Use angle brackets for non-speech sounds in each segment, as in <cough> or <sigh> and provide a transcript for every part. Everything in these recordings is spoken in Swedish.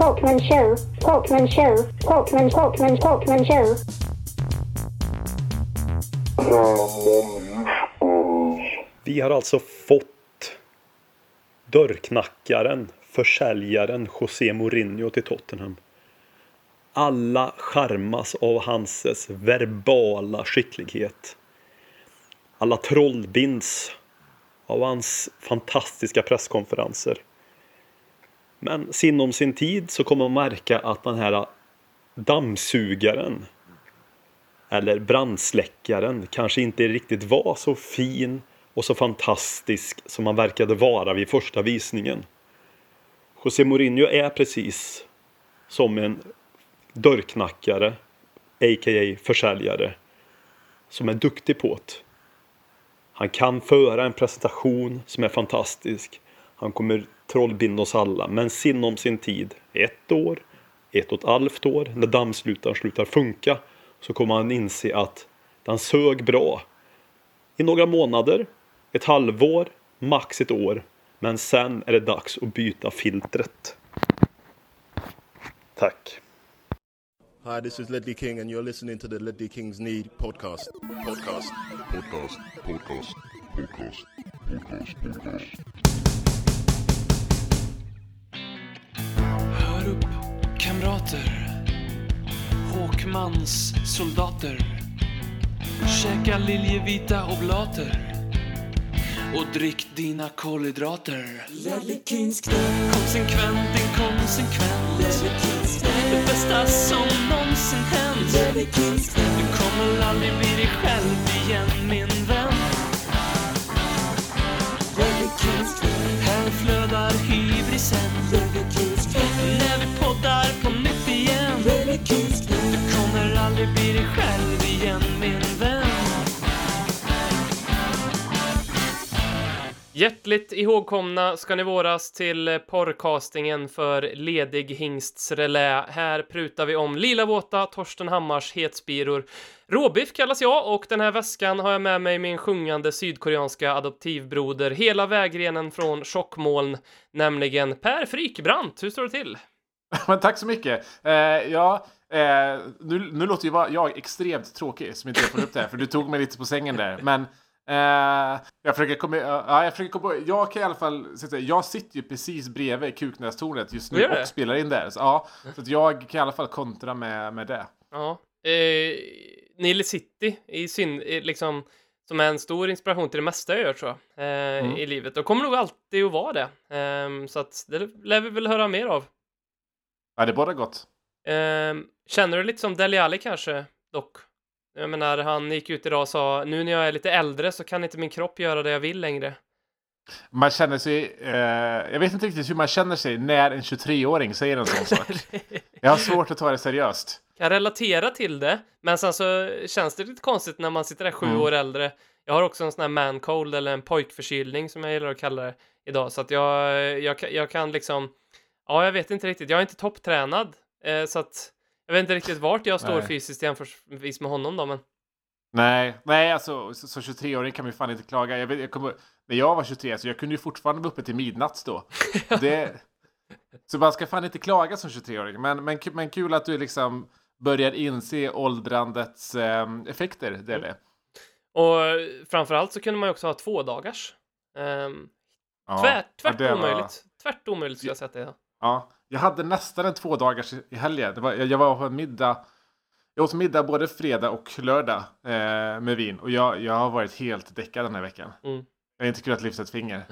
Talkman show. Talkman show. Talkman, Talkman, Talkman show. Vi har alltså fått dörrknackaren, försäljaren José Mourinho till Tottenham. Alla charmas av hans verbala skicklighet. Alla trollbinds av hans fantastiska presskonferenser. Men sinom sin tid så kommer man märka att den här dammsugaren eller brandsläckaren kanske inte riktigt var så fin och så fantastisk som han verkade vara vid första visningen. José Mourinho är precis som en dörrknackare, a.k.a. försäljare, som är duktig på det. Han kan föra en presentation som är fantastisk. Han kommer trollbinda oss alla, men sinom sin tid, ett år, ett och ett halvt år, när dammslutaren slutar funka, så kommer han inse att den sög bra i några månader, ett halvår, max ett år. Men sen är det dags att byta filtret. Tack. Hi, this is Ledley King, and you're listening to the Ledley Kings Need podcast. Podcast. Podcast, podcast, podcast, podcast, podcast. podcast. Kamrater. Håkmans soldater. Käka liljevita oblater. Och drick dina kolhydrater. Konsekvent, inkonsekvent. Det bästa som någonsin hänt. Du kommer aldrig bli dig själv igen, min vän. Här flödar hybrisen. Själv igen, min vän. Hjärtligt ihågkomna ska ni våras till porrcastingen för Ledig Hingsts relä. Här prutar vi om Lila Våta, Torsten Hammars hetspiror. Råbiff kallas jag och den här väskan har jag med mig min sjungande sydkoreanska adoptivbroder hela vägrenen från Tjockmoln, nämligen Per Frykbrant. Hur står det till? <laughs> Men tack så mycket. Eh, ja, eh, nu, nu låter ju jag extremt tråkig som inte får upp det här, för du tog mig lite på sängen där. Men eh, jag försöker komma... Ja, jag försöker komma... Jag kan i alla fall... Säga, jag sitter ju precis bredvid Kuknästornet just nu och spelar in där. Så, ja, så att jag kan i alla fall kontra med, med det. Ja. Eh, Nile City i syn, eh, liksom, som är en stor inspiration till det mesta jag gör tror jag, eh, Mm. i livet. Och kommer nog alltid att vara det. Ehm, så att det lär vi väl höra mer av. Ja, det är båda gott. Ehm, känner du lite som Dele Alli kanske, dock? Jag menar, han gick ut idag och sa nu när jag är lite äldre så kan inte min kropp göra det jag vill längre. Man känner sig... Eh, jag vet inte riktigt hur man känner sig när en 23-åring säger en sån sak. <laughs> Jag har svårt att ta det seriöst. kan relatera till det, men sen så känns det lite konstigt när man sitter där sju Mm. år äldre. Jag har också en sån här man cold eller en pojkförkylning som jag gillar att kalla det idag, så att jag, jag, kan- jag kan liksom, ja, jag vet inte riktigt. Jag är inte topptränad, eh, så att jag vet inte riktigt vart jag står Nej. fysiskt jämförelsevis med honom då, men Nej, nej alltså så- som 23-åring kan man ju fan inte klaga. Jag vet, jag kommer, när jag var 23 så jag kunde ju fortfarande vara uppe till midnatt då. <laughs> Det, så man ska fan inte klaga som 23-åring. Men, men, men kul att du liksom börjar inse åldrandets eh, effekter, Dele. och framförallt så kunde man ju också ha två dagars. Um, Ja, tvärt, ja, tvärt det var- omöjligt. Tvärt omöjligt skulle jag säga att det är. Ja, jag hade nästan en två dagars i helgen. Var, jag, jag var på en middag. Jag åt middag både fredag och lördag eh, med vin. Och jag, jag har varit helt däckad den här veckan. Mm. Jag har inte kunnat lyfta ett finger.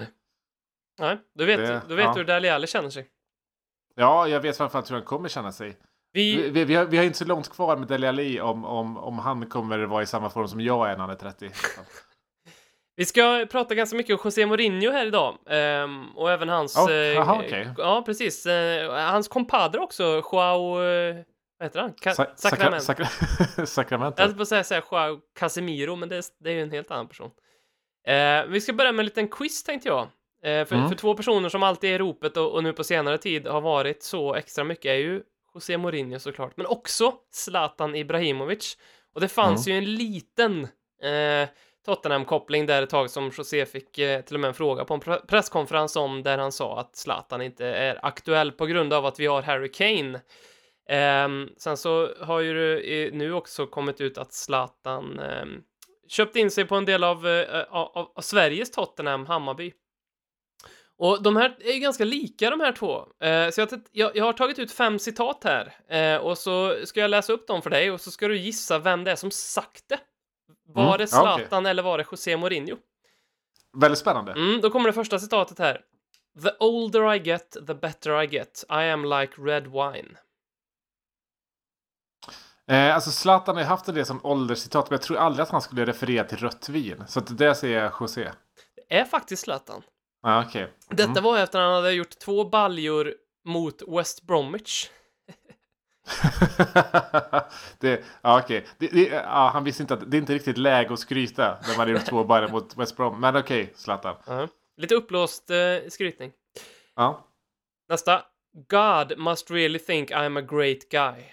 Nej, du vet, Det- du vet ja. hur Dele Alli känner sig. Ja, jag vet framförallt hur han kommer känna sig. Vi, Vi, vi, vi, har, vi har inte så långt kvar med Dele Alli om, om, om han kommer vara i samma form som jag är när han är 30. <laughs> Vi ska prata ganska mycket om José Mourinho här idag. ehm, och även hans... Oh, eh, aha, okej. Ja, precis. Eh, hans kompadre också, Joao... Eh, vad heter han? Ka- Sa- Sacramento. sakra- <laughs> Sacramento. Jag höll säga, säga Joao Casemiro, men det, är- det är ju en helt annan person. Eh, vi ska börja med en liten quiz tänkte jag. För, Mm. för två personer som alltid är i ropet och, och nu på senare tid har varit så extra mycket är ju José Mourinho såklart, men också Zlatan Ibrahimovic. Och det fanns Mm. ju en liten Tottenham-koppling där ett tag som José fick eh, till och med en fråga på en presskonferens om där han sa att Zlatan inte är aktuell på grund av att vi har Harry Kane. Eh, sen så har ju det eh, nu också kommit ut att Zlatan ehm, köpt in sig på en del av, eh, av, av Sveriges Tottenham, Hammarby. Och de här är ju ganska lika de här två. Eh, så jag, har tagit- jag, jag har tagit ut fem citat här eh, och så ska jag läsa upp dem för dig och så ska du gissa vem det är som sagt det. Var Mm, det ja, okej. Zlatan eller var det José Mourinho? Väldigt spännande. Mm, då kommer det första citatet här. The older I get, the better I get. I am like red wine. Eh, alltså Zlatan har ju haft en del som ålderscitat, men jag tror aldrig att han skulle referera till rött vin. Så att det säger jag José. Det är faktiskt Zlatan. Ja, okej. Detta var efter att han hade gjort två baljor mot West Bromwich. <laughs> det, ja, okej. Det, det, ja, han visste inte att det är inte riktigt läge att skryta när man gjort två bara mot West Brom. Men okej, Zlatan. Ja. Lite uppblåst eh, skrytning. Ja. Nästa. God must really think I'm a great guy.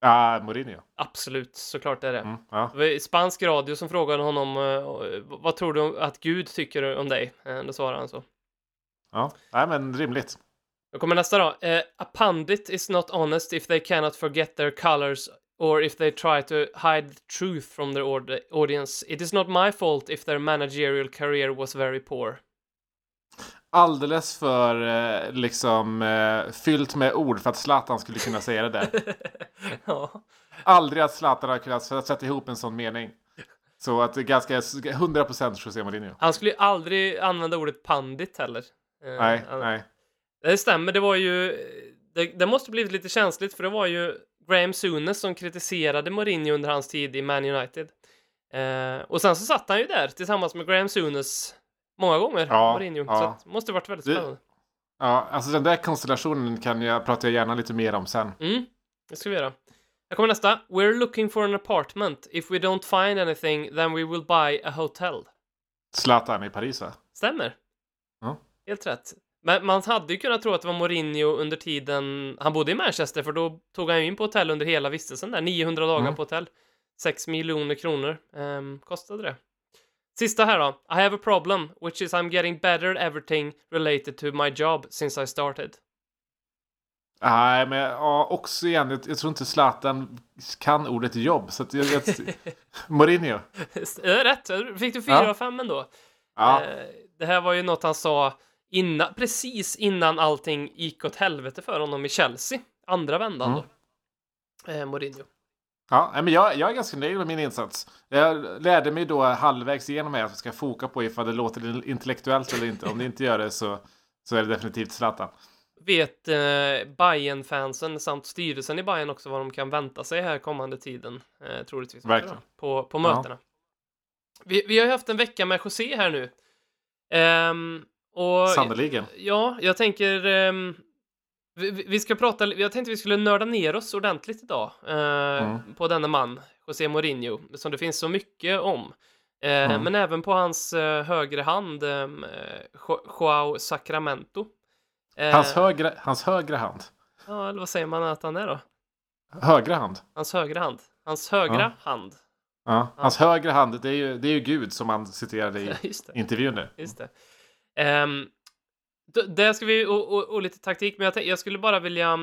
Ja, Mourinho. Absolut, såklart är det. Mm, ja. Det var spansk radio som frågade honom eh, vad tror du att Gud tycker om dig? Eh, Då svarade han så. ja. Nej, men rimligt. Då kommer nästa då. Eh, a pundit is not honest if they cannot forget their colors or if they try to hide the truth from their aud- audience. It is not my fault if their managerial career was very poor. Alldeles för eh, liksom eh, fyllt med ord för att Zlatan skulle kunna säga det där. <laughs> ja. Aldrig att Zlatan har kunnat sätta ihop en sån mening. Så att det är ganska 100% José Mourinho. Han skulle ju aldrig använda ordet pandit heller. Eh, Nej, han- nej. Det stämmer, det var ju... Det, det måste blivit lite känsligt för det var ju Graham Souness som kritiserade Mourinho under hans tid i Man United. Eh, och sen så satt han ju där tillsammans med Graham Souness många gånger, Ja, Mourinho. ja. Så att, det måste varit väldigt Det- spännande. Ja, alltså den där konstellationen kan jag, pratar jag gärna lite mer om sen. Mm, det ska vi göra. Här kommer nästa. We're looking for an apartment. If we don't find anything then we will buy a hotel. Zlatan i Paris va? Stämmer. Ja. Helt rätt. Men man hade ju kunnat tro att det var Mourinho under tiden han bodde i Manchester, för då tog han ju in på hotell under hela vistelsen där, 900 dagar Mm. på hotell. 6 miljoner kronor um, kostade det. Sista här då. I have a problem, which is I'm getting better at everything related to my job since I started. Nej, men ja, också igen, jag, jag tror inte Zlatan kan ordet jobb. Så att jag, jag, <laughs> Mourinho. Rätt, fick du 4 Ja. av 5 ändå. Ja, Eh, det här var ju något han sa innan, precis innan allting gick åt helvete för honom i Chelsea. Andra vändan Mm. då. Eh, Mourinho. ja men jag, jag är ganska nöjd med min insats. Jag lärde mig då halvvägs igenom här att jag ska foka på ifall det låter intellektuellt eller inte. Om det inte gör det så, så är det definitivt Zlatan. Vet eh, bayern fansen samt styrelsen i Bayern också vad de kan vänta sig här kommande tiden, eh, troligtvis. Verkligen. då, På, på Ja. mötena. Vi, vi har ju haft en vecka med José här nu. Ehm, och Sannerligen. Ja, jag tänker... ehm, vi, vi ska prata... Jag tänkte vi skulle nörda ner oss ordentligt idag eh, Mm. på denna man, José Mourinho, som det finns så mycket om. Eh, Mm. Men även på hans eh, högre hand, eh, Jo- Joao Sacramento. Hans högra, hans högra hand. Ja, eller vad säger man att han är då? Högra hand. Hans högra hand. Hans högra hand. Ja. Hans högra hand, det är, ju, det är ju Gud som han citerade i intervjun <laughs> där. Just det. Um, där ska vi, och, och, och lite taktik, men jag, jag skulle bara vilja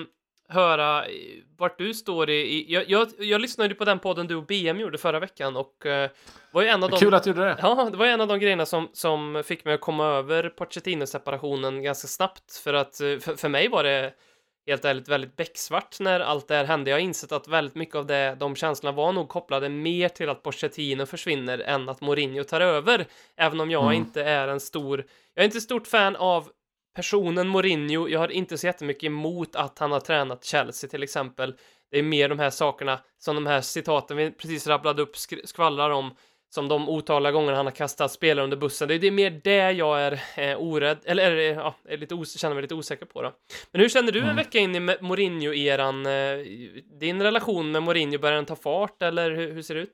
höra eh, vart du står i... i jag, jag, jag lyssnade ju på den podden du och BM gjorde förra veckan och uh, var ju en av de... Kul att du gjorde det. Ja, det var en av de grejerna som, som fick mig att komma över Pochettino-separationen ganska snabbt. För att eh, för, för mig var det helt ärligt väldigt becksvart när allt det här hände. Jag har insett att väldigt mycket av det, de känslorna var nog kopplade mer till att Pochettino försvinner än att Mourinho tar över. Även om jag Mm. inte är en stor... Jag är inte stort fan av personen Mourinho. Jag har inte så jättemycket emot att han har tränat Chelsea till exempel. Det är mer de här sakerna som de här citaten vi precis rabblade upp sk- skvallrar om som de otaliga gångerna han har kastat spelare under bussen. Det är, det mer det jag är eh, orädd, eller, ja, är lite os- känner mig lite osäker på då. Men hur känner du en vecka in i Mourinho-eran? Eh, din relation med Mourinho, börjar den ta fart eller hur, hur ser det ut?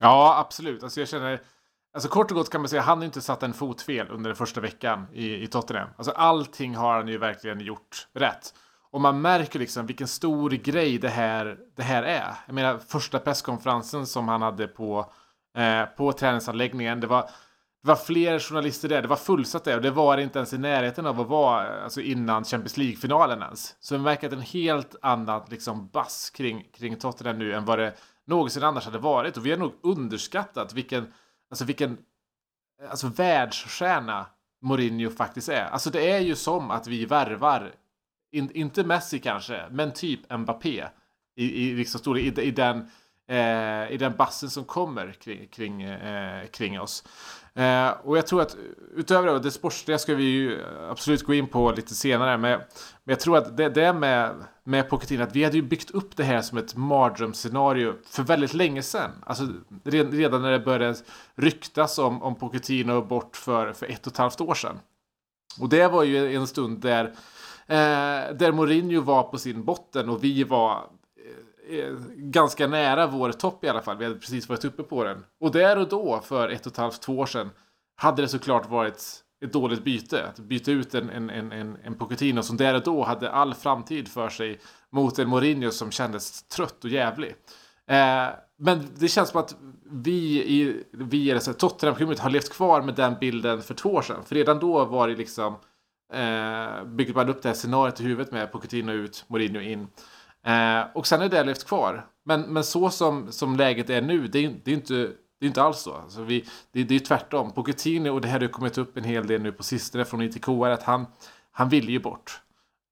Ja, absolut. Alltså jag känner... Alltså kort och gott kan man säga, han har inte satt en fot fel under den första veckan i, i Tottenham. Alltså allting har han ju verkligen gjort rätt. Och man märker liksom vilken stor grej det här, det här är. Jag menar första presskonferensen som han hade på eh, på träningsanläggningen. Det var, det var fler journalister där, det var fullsatt där och det var inte ens i närheten av att vara alltså innan Champions League-finalen ens. Så det märker att en helt annan liksom bass kring, kring Tottenham nu än vad det någonsin annars hade varit. Och vi har nog underskattat vilken, alltså vilken alltså världsstjärna Mourinho faktiskt är. Alltså det är ju som att vi värvar, in, inte Messi kanske, men typ Mbappé i, i, liksom, i, i den Eh, i den bassen som kommer kring, kring, eh, kring oss. Eh, och jag tror att utöver det, det sportsliga ska vi ju absolut gå in på lite senare. Men, men jag tror att det, det är med, med Pochettino att vi hade ju byggt upp det här som ett mardrömsscenario för väldigt länge sedan. Alltså redan när det började ryktas om, om Pochettino bort för, för ett och ett halvt år sedan. Och det var ju en stund där, eh, där Mourinho var på sin botten och vi var Eh, ganska nära vår topp i alla fall. Vi hade precis varit uppe på den. Och där och då, för ett och ett halvt, två år sedan, hade det såklart varit ett dåligt byte. Att byta ut en, en, en, en, en Pochettino som där och då hade all framtid för sig mot en Mourinho som kändes trött och jävlig. Eh, men det känns som att vi i vi i Tottenham har levt kvar med den bilden för två år sedan. För redan då var det liksom eh, byggde man upp det här scenariot i huvudet med Pochettino ut, Mourinho in. Eh, och sen är det levt kvar. Men, men så som, som läget är nu, det är, det är inte det är inte alls så. Alltså vi, det, det är tvärtom. Pochettino, och det här har kommit upp en hel del nu på sistone från ITK, är att han, han ville ju bort.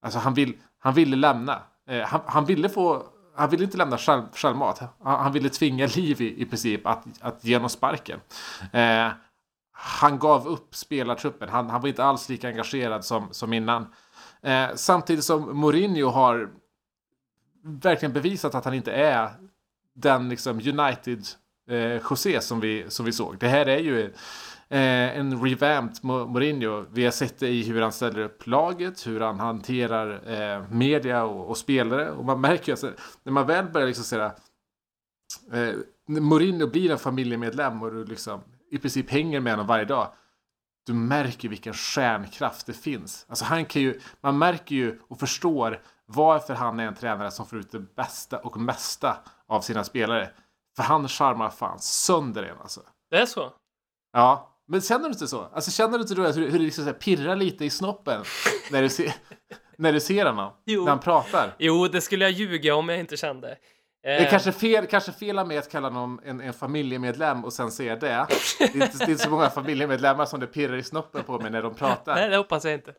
Alltså han, vill, han ville lämna. Eh, han, han, ville få, han ville inte lämna självmat. Han, han, ville tvinga Liv i, i princip att, att ge honom sparken. Eh, han gav upp spelartruppen. Han, han var inte alls lika engagerad som, som innan. Eh, samtidigt som Mourinho har verkligen bevisat att han inte är den liksom United eh, José som vi, som vi såg. Det här är ju eh, en revamped Mourinho. Vi har sett det i hur han ställer upp laget, hur han hanterar eh, media och, och, spelare. Och man märker ju alltså, när man väl börjar liksom säga eh, Mourinho blir en familjemedlem och du liksom i princip hänger med honom varje dag. Du märker vilken stjärnkraft det finns. Alltså han kan ju, man märker ju och förstår varför han är en tränare som får ut det bästa och mesta av sina spelare. För han charmar fan sönder en alltså. Det är så? Ja, men känner du inte så? Alltså känner du inte då hur, hur det liksom så pirrar lite i snoppen när du ser, <laughs> när du ser honom? Jo. När han pratar? Jo, det skulle jag ljuga om jag inte kände. Det är kanske fel, kanske fel av mig att kalla honom en, en familjemedlem och sen säga det. Det är, inte, det är inte så många familjemedlemmar som det pirrar i snoppen på mig när de pratar. Nej, det hoppas jag inte.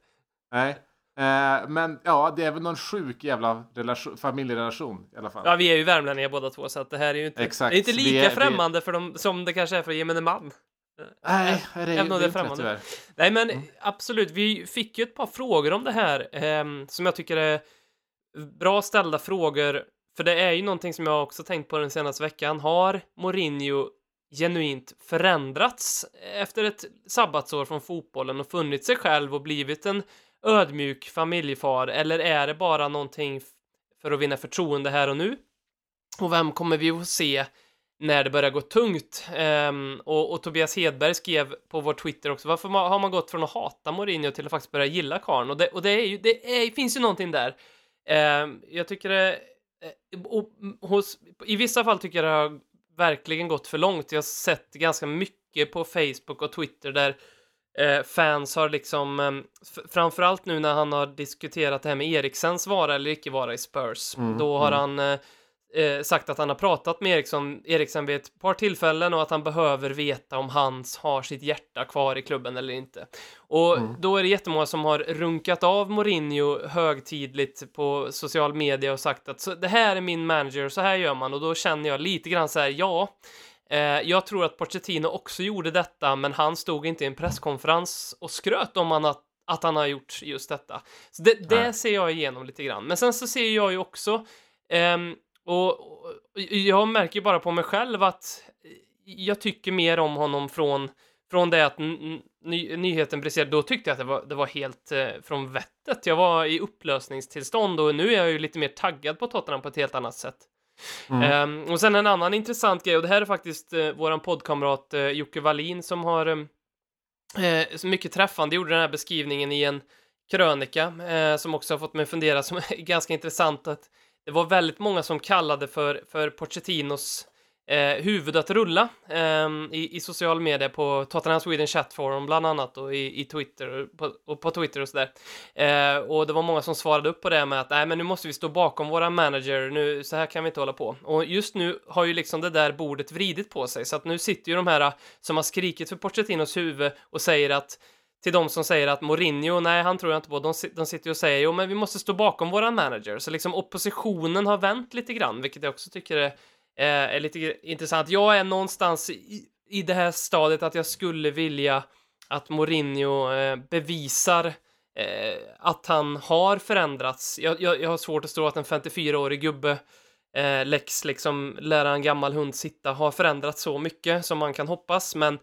Nej. Eh, men ja, det är väl någon sjuk jävla relation, familjerelation i alla fall. Ja, vi är ju värmlänningar båda två, så att det här är ju inte, Exakt. Det är inte lika är, främmande vi... för dem som det kanske är för gemene man. Nej, det är, Även det är främmande. Tyvärr. Nej, men mm. absolut, vi fick ju ett par frågor om det här eh, som jag tycker är bra ställda frågor. För det är ju någonting som jag också tänkt på den senaste veckan. Har Mourinho genuint förändrats efter ett sabbatsår från fotbollen och funnit sig själv och blivit en ödmjuk familjefar eller är det bara någonting för att vinna förtroende här och nu? Och vem kommer vi att se när det börjar gå tungt? Um, och, och, Tobias Hedberg skrev på vår Twitter också, varför har man gått från att hata Mourinho till att faktiskt börja gilla karln? Och det, och det, är ju, det är, finns ju någonting där. Um, jag tycker det, eh, och, hos, i vissa fall tycker jag det har verkligen gått för långt. Jag har sett ganska mycket på Facebook och Twitter där eh, fans har liksom, eh, framförallt nu när han har diskuterat det här med Eriksens vara eller icke vara i Spurs, mm, då har mm. han eh, eh, sagt att han har pratat med Eriksson, Eriksen vid ett par tillfällen och att han behöver veta om hans har sitt hjärta kvar i klubben eller inte. Och mm. då är det jättemånga som har runkat av Mourinho högtidligt på social media och sagt att det här är min manager, så här gör man och då känner jag lite grann så här, ja, jag tror att Pochettino också gjorde detta, men han stod inte i en presskonferens och skröt om han att, att han har gjort just detta. Så det, det ser jag igenom lite grann. Men sen så ser jag ju också, eh, och, och, jag märker ju bara på mig själv att jag tycker mer om honom från, från det att ny, nyheten briserade. Då tyckte jag att det var, det var helt eh, från vettet. Jag var i upplösningstillstånd och nu är jag ju lite mer taggad på Tottenham på ett helt annat sätt. Mm. Um, och sen en annan intressant grej, och det här är faktiskt uh, våran poddkamrat uh, Jocke Wallin som har um, uh, så mycket träffande gjorde den här beskrivningen i en krönika uh, som också har fått mig att fundera som <laughs> är ganska intressant att det var väldigt många som kallade för, för Pochettinos eh, huvud att rulla eh, i, i social media på Tottenham Sweden Chat Forum bland annat och i, i Twitter och på, och på Twitter och sådär. Eh, och det var många som svarade upp på det med att nej, men nu måste vi stå bakom våra manager, nu, så här kan vi inte hålla på. Och just nu har ju liksom det där bordet vridit på sig, så att nu sitter ju de här ah, som har skrikit för Pochettinos huvud och säger att till de som säger att Mourinho, nej han tror jag inte på, de, de sitter ju och säger jo men vi måste stå bakom våran manager, så liksom oppositionen har vänt lite grann, vilket jag också tycker är Eh, är lite intressant. Jag är någonstans i, i det här stadiet att jag skulle vilja att Mourinho eh, bevisar eh, att han har förändrats. Jag, jag, jag har svårt att tro att en 54-årig gubbe eh, Lex, liksom lära en gammal hund sitta, har förändrats så mycket som man kan hoppas, men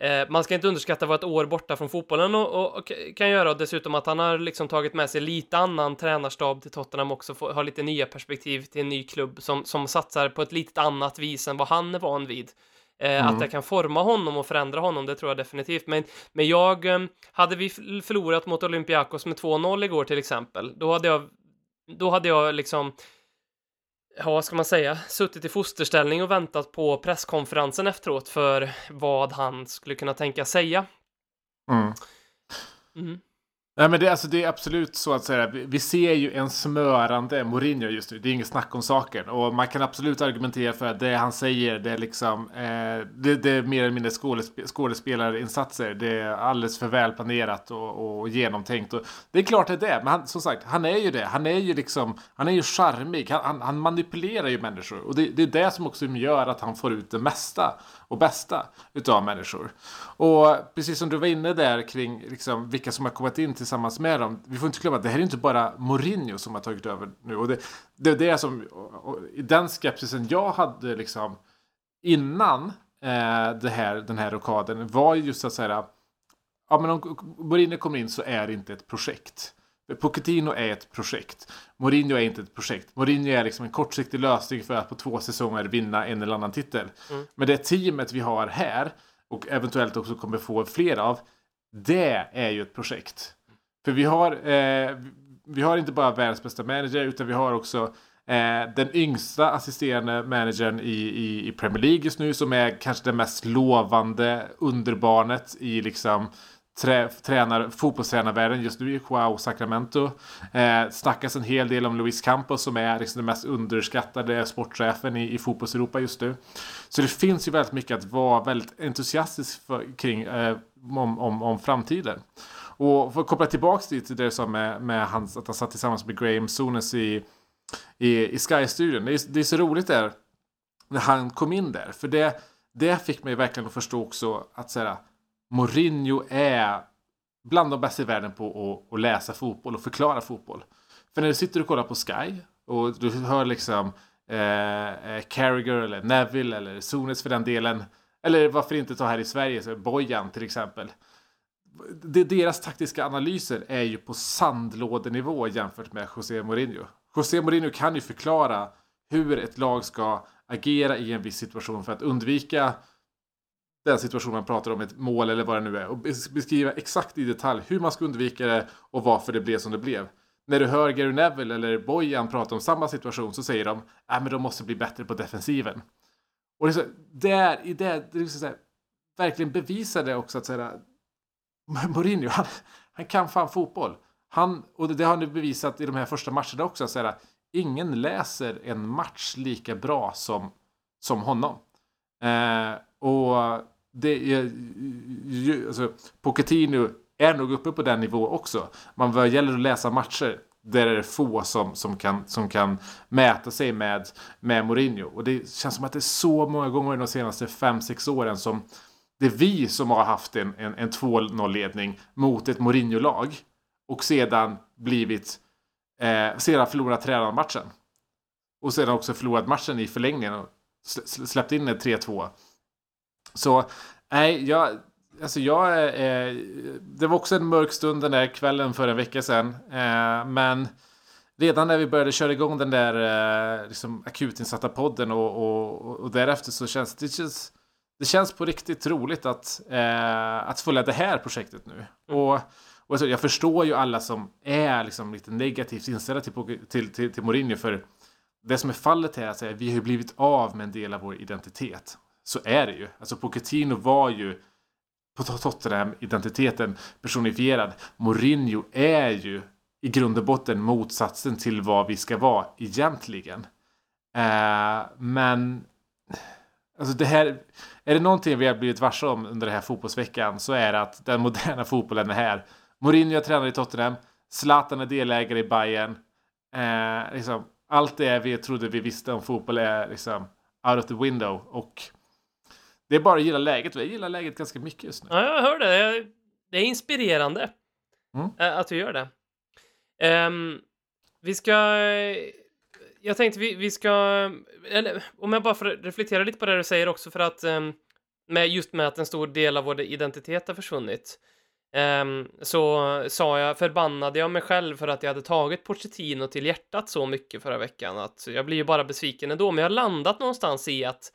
Eh, man ska inte underskatta vad ett år borta från fotbollen och, och, och, kan göra och dessutom att han har liksom tagit med sig lite annan tränarstab till Tottenham också, får, har lite nya perspektiv till en ny klubb som, som satsar på ett litet annat vis än vad han är van vid. Eh, mm. Att det kan forma honom och förändra honom, det tror jag definitivt. Men, men jag, eh, hade vi förlorat mot Olympiakos med 2-0 igår till exempel, då hade jag, då hade jag liksom ja, vad ska man säga, suttit i fosterställning och väntat på presskonferensen efteråt för vad han skulle kunna tänka säga. Mm. Mm. Nej, men det, alltså, det är absolut så att säga. Vi ser ju en smörande Mourinho just nu. Det är inget snack om saken. Och man kan absolut argumentera för att det han säger, det är liksom eh, det, det, är mer eller mindre skådesp skådespelarinsatser. Det är alldeles för välplanerat och, och genomtänkt. Och det är klart det är det. Men han, som sagt, han är ju det. Han är ju liksom, han är ju charmig. Han, han, han manipulerar ju människor. Och det, det, är det som också gör att han får ut det mesta och bästa utav människor. Och precis som du var inne där kring liksom, vilka som har kommit in tillsammans med dem. Vi får inte glömma att det här är inte bara Mourinho som har tagit över nu. Och det, det är som, den skepsisen jag hade liksom innan eh, det här, den här rockaden var just att säga ja men om Mourinho kommer in så är det inte ett projekt. Pochettino är ett projekt. Mourinho är inte ett projekt. Mourinho är liksom en kortsiktig lösning för att på två säsonger vinna en eller annan titel. Mm. Men det teamet vi har här och eventuellt också kommer få fler av. Det är ju ett projekt. För vi har, eh, vi har inte bara världens bästa manager utan vi har också eh, den yngsta assisterande managern i, i, i, Premier League just nu som är kanske det mest lovande underbarnet i liksom trä, tränar, fotbollstränarvärlden just nu i Joao Sacramento. Eh, snackas en hel del om Luis Campos som är liksom den mest underskattade sportchefen i, i fotbollseuropa just nu. Så det finns ju väldigt mycket att vara väldigt entusiastisk för, kring eh, om, om, om framtiden. Och för att koppla tillbaka till det som med, med hans, att han satt tillsammans med Graham Souness i, i, i Sky-studion. Det är, det är så roligt där när han kom in där. För det, det fick mig verkligen att förstå också att säga Mourinho är bland de bästa i världen på att, att läsa fotboll och förklara fotboll. För när du sitter och kollar på Sky och du hör liksom eh, eh Carragher eller Neville eller Sones för den delen. Eller varför inte ta här i Sverige, så Bojan till exempel. Deras taktiska analyser är ju på sandlådenivå jämfört med José Mourinho. José Mourinho kan ju förklara hur ett lag ska agera i en viss situation för att undvika den situation man pratar om, ett mål eller vad det nu är. Och beskriva exakt i detalj hur man ska undvika det och varför det blev som det blev. När du hör Gary Neville eller Bojan prata om samma situation så säger de att men de måste bli bättre på defensiven. Och det är så, där, i det, det är liksom så här, verkligen bevisar det också att säga <laughs> Mourinho, han, han kan fan fotboll. Han, och det, det har han bevisat i de här första matcherna också. Att säga, ingen läser en match lika bra som, som honom. Eh, och det är alltså, Pochettino är nog uppe på den nivån också. Man vad gäller att läsa matcher där är det få som, som, kan, som kan mäta sig med, med Mourinho. Och det känns som att det är så många gånger de senaste 5-6 åren som det är vi som har haft en, en, en 2-0-ledning mot ett Mourinho-lag. Och sedan blivit eh, sedan förlorat tränarmatchen. Och sedan också förlorat matchen i förlängningen och släppt in ett 3-2. Så nej, jag, alltså jag, eh, det var också en mörk stund den där kvällen för en vecka sedan. Eh, men redan när vi började köra igång den där eh, liksom akutinsatta podden och, och, och, därefter så känns det känns, det känns på riktigt roligt att, eh, att följa det här projektet nu. Mm. Och, och alltså, jag förstår ju alla som är liksom lite negativt inställda till, till, till, till Mourinho för det som är fallet här är att vi har blivit av med en del av vår identitet. Så är det ju. Alltså Pochettino var ju på Tottenham identiteten personifierad. Mourinho är ju i grund och botten motsatsen till vad vi ska vara egentligen. Eh, men alltså det här, är det någonting vi har blivit varse om under den här fotbollsveckan så är det att den moderna fotbollen är här. Mourinho är tränare i Tottenham. Zlatan är delägare i Bayern. Eh, liksom, allt det vi trodde vi visste om fotboll är liksom out of the window. Och det är bara att gilla läget. Jag gillar läget ganska mycket just nu. Ja, jag hör det. Det är inspirerande Mm. eh, att du gör det. Ehm, vi ska... Jag tänkte vi, vi ska... Eller om jag bara får reflektera lite på det du säger också för att ehm, med, just med att en stor del av vår identitet har försvunnit. ehm, så sa jag, förbannade jag mig själv för att jag hade tagit Pochettino till hjärtat så mycket förra veckan att jag blir ju bara besviken ändå, men jag har landat någonstans i att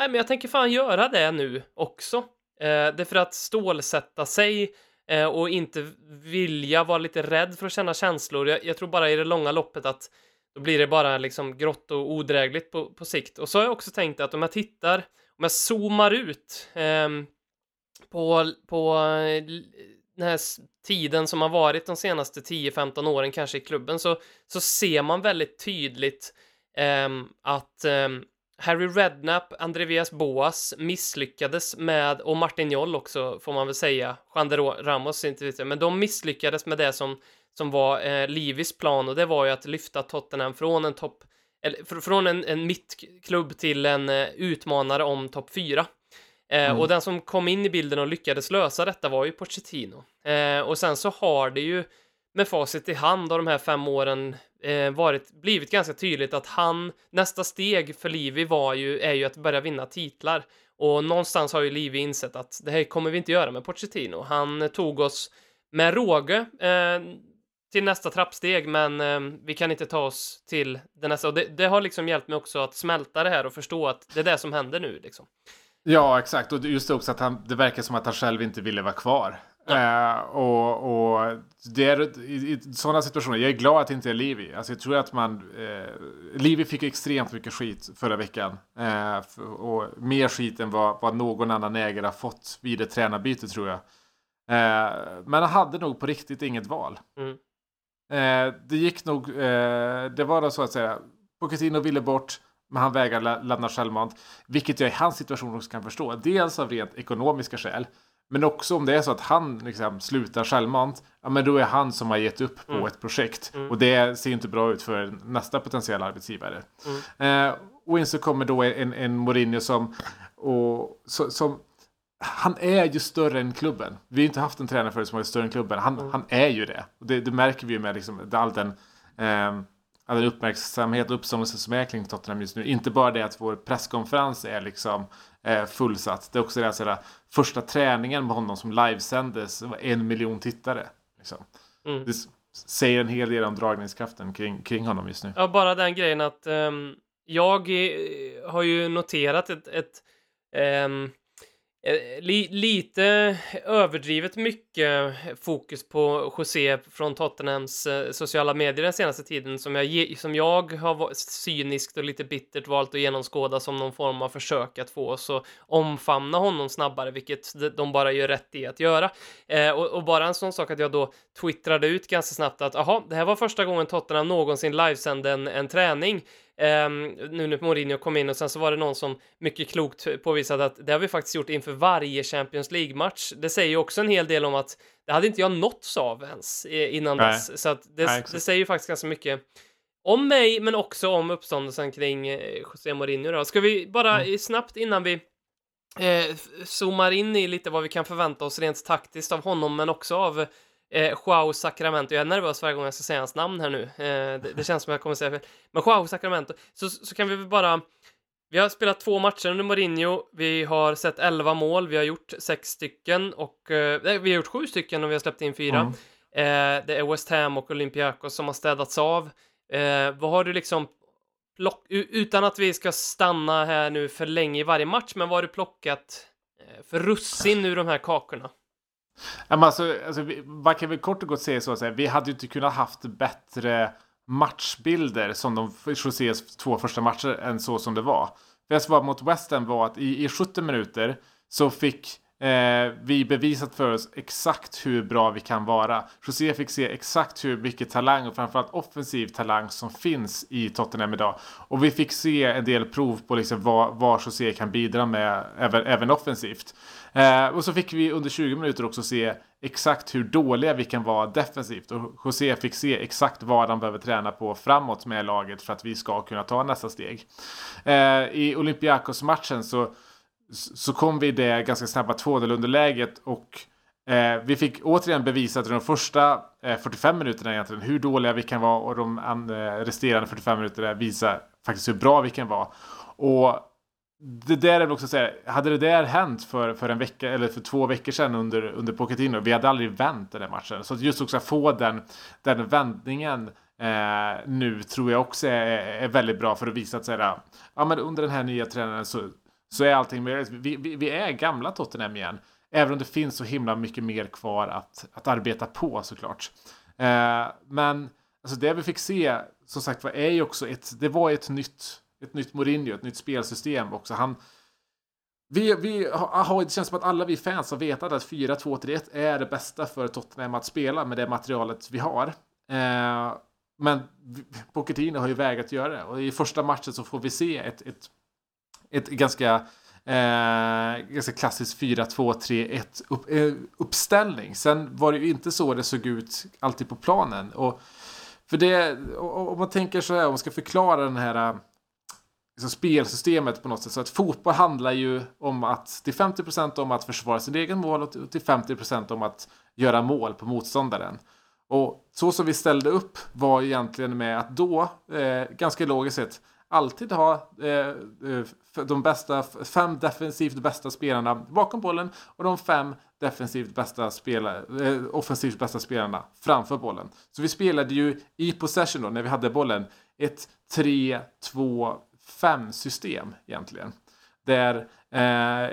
nej, men jag tänker fan göra det nu också. Eh, det är för att stålsätta sig eh, och inte vilja vara lite rädd för att känna känslor. Jag, jag tror bara i det långa loppet att då blir det bara liksom grått och odrägligt på, på sikt. Och så har jag också tänkt att om jag tittar, om jag zoomar ut eh, på, på eh, den här tiden som har varit de senaste 10-15 åren kanske i klubben så, så ser man väldigt tydligt ehm, att ehm, Harry Redknapp, Andreas Boas misslyckades med, och Martin Joll också får man väl säga, Juan Ramos inte vet jag, men de misslyckades med det som, som var eh, Livis plan och det var ju att lyfta Tottenham från en topp, eller fr- från en, en mittklubb till en eh, utmanare om topp 4. Eh, Och den som kom in i bilden och lyckades lösa detta var ju Pochettino. Eh, och sen så har det ju med facit i hand av de här fem åren eh, varit, blivit ganska tydligt att han, nästa steg för Livi var ju, är ju att börja vinna titlar. Och någonstans har ju Livi insett att det här kommer vi inte göra med Pochettino. Han tog oss med råge eh, till nästa trappsteg, men eh, vi kan inte ta oss till det nästa. Och det, det har liksom hjälpt mig också att smälta det här och förstå att det är det som händer nu liksom. Ja, exakt. Och just också att han, det verkar som att han själv inte ville vara kvar. Eh, och, och det är i, i sådana situationer, jag är glad att det inte är Livi. Alltså jag tror att man, eh, Livi fick extremt mycket skit förra veckan. Eh, och mer skit än vad, vad någon annan ägare har fått vid ett tränarbyte tror jag. Eh, men han hade nog på riktigt inget val. Mm. Eh, det gick nog, eh, det var då så att säga, Pochettino ville bort, men han vägrade lä- lämna självmant. Vilket jag i hans situation också kan förstå. Dels av rent ekonomiska skäl. Men också om det är så att han liksom slutar självmant. Ja men då är han som har gett upp på ett projekt. Och det ser inte bra ut för nästa potentiella arbetsgivare. Eh, och in så kommer då en, en Mourinho som, och, så, som han är ju större än klubben. Vi har inte haft en tränare förut som varit större än klubben. Han, han är ju det. Och det, det märker vi ju med liksom, all den ehm, all den uppmärksamhet och uppståndelse som är kring Tottenham just nu. Inte bara det att vår presskonferens är liksom eh, fullsatt. Det är också det att första träningen med honom som livesändes var en miljon tittare. Liksom. Mm. Det säger en hel del om dragningskraften kring, kring honom just nu. Ja, bara den grejen att ehm, jag eh, har ju noterat ett, ett eh, Eh, li, lite överdrivet mycket fokus på José från Tottenhams eh, sociala medier den senaste tiden som jag, som jag har cyniskt och lite bittert valt att genomskåda som någon form av försök att få oss att omfamna honom snabbare, vilket de- de bara gör rätt i att göra. Eh, och, och bara en sån sak att jag då twittrade ut ganska snabbt att aha, det här var första gången Tottenham någonsin livesände en, en träning. Ehm, nu när Mourinho kom in och sen så var det någon som mycket klokt påvisade att det har vi faktiskt gjort inför varje Champions League-match. Det säger ju också en hel del om att det hade inte jag nåtts av ens eh, innan Nej. dess. Så att det, Nej, det säger ju faktiskt ganska mycket om mig, men också om uppståndelsen kring eh, José Mourinho. Då. Ska vi bara Mm. snabbt innan vi eh, zoomar in i lite vad vi kan förvänta oss rent taktiskt av honom, men också av eh, Joao Sacramento. Jag är nervös varje gång jag ska säga hans namn här nu. Eh, det, det känns som jag kommer säga fel. Men Joao Sacramento, så, så kan vi väl bara... Vi har spelat två matcher under Mourinho, vi har sett 11 mål, vi har gjort sex stycken och... Eh, vi har gjort sju stycken och vi har släppt in fyra. Mm. Eh, det är West Ham och Olympiakos som har städats av. Eh, vad har du liksom plock, utan att vi ska stanna här nu för länge i varje match, men vad har du plockat eh, för russin ur de här kakorna? Men alltså, alltså, man kan väl kort och gott säga så att säga, vi hade ju inte kunnat haft bättre matchbilder som de Josés två första matcher än så som det var. Det som var mot West Ham var att i, i 70 minuter så fick eh, vi bevisat för oss exakt hur bra vi kan vara. José fick se exakt hur mycket talang och framförallt offensiv talang som finns i Tottenham idag. Och vi fick se en del prov på liksom vad, vad José kan bidra med även, även offensivt. Eh, och så fick vi under 20 minuter också se exakt hur dåliga vi kan vara defensivt. Och José fick se exakt vad han behöver träna på framåt med laget för att vi ska kunna ta nästa steg. Eh, I Olympiakos-matchen så, så kom vi i det ganska snabba 2-0 underläget och Eh, vi fick återigen bevisat under de första eh, 45 minuterna egentligen hur dåliga vi kan vara och de eh, resterande 45 minuterna visar faktiskt hur bra vi kan vara. Och det där är väl också säga, hade det där hänt för, för en vecka eller för två veckor sedan under, under Pochettino, vi hade aldrig vänt den där matchen. Så att just också få den, den vändningen eh, nu tror jag också är, är väldigt bra för att visa att säga, ja men under den här nya tränaren så, så är allting möjligt. Vi, vi, vi är gamla Tottenham igen. Även om det finns så himla mycket mer kvar att, att arbeta på såklart. Eh, men alltså det vi fick se, som sagt var, är ju också ett, det var ett nytt ett nytt Mourinho, ett nytt spelsystem också. Han, vi, vi har, det känns som att alla vi fans har vetat att 4-2-3-1 är det bästa för Tottenham att spela med det materialet vi har. Eh, men Pochettino har ju vägrat göra det och i första matchen så får vi se ett, ett, ett ganska, eh, ganska klassiskt 4-2-3-1 upp, eh, uppställning. Sen var det ju inte så det såg ut alltid på planen. Och för det, om man tänker så här, om man ska förklara den här liksom spelsystemet på något sätt. Så att fotboll handlar ju om att till 50% om att försvara sin egen mål och till 50% om att göra mål på motståndaren. Och så som vi ställde upp var egentligen med att då, eh, ganska logiskt sett, alltid ha eh, eh de bästa, fem defensivt bästa spelarna bakom bollen och de fem defensivt bästa spelare, eh, offensivt bästa spelarna framför bollen. Så vi spelade ju i possession då, när vi hade bollen, ett 3-2-5 system egentligen. Där, eh,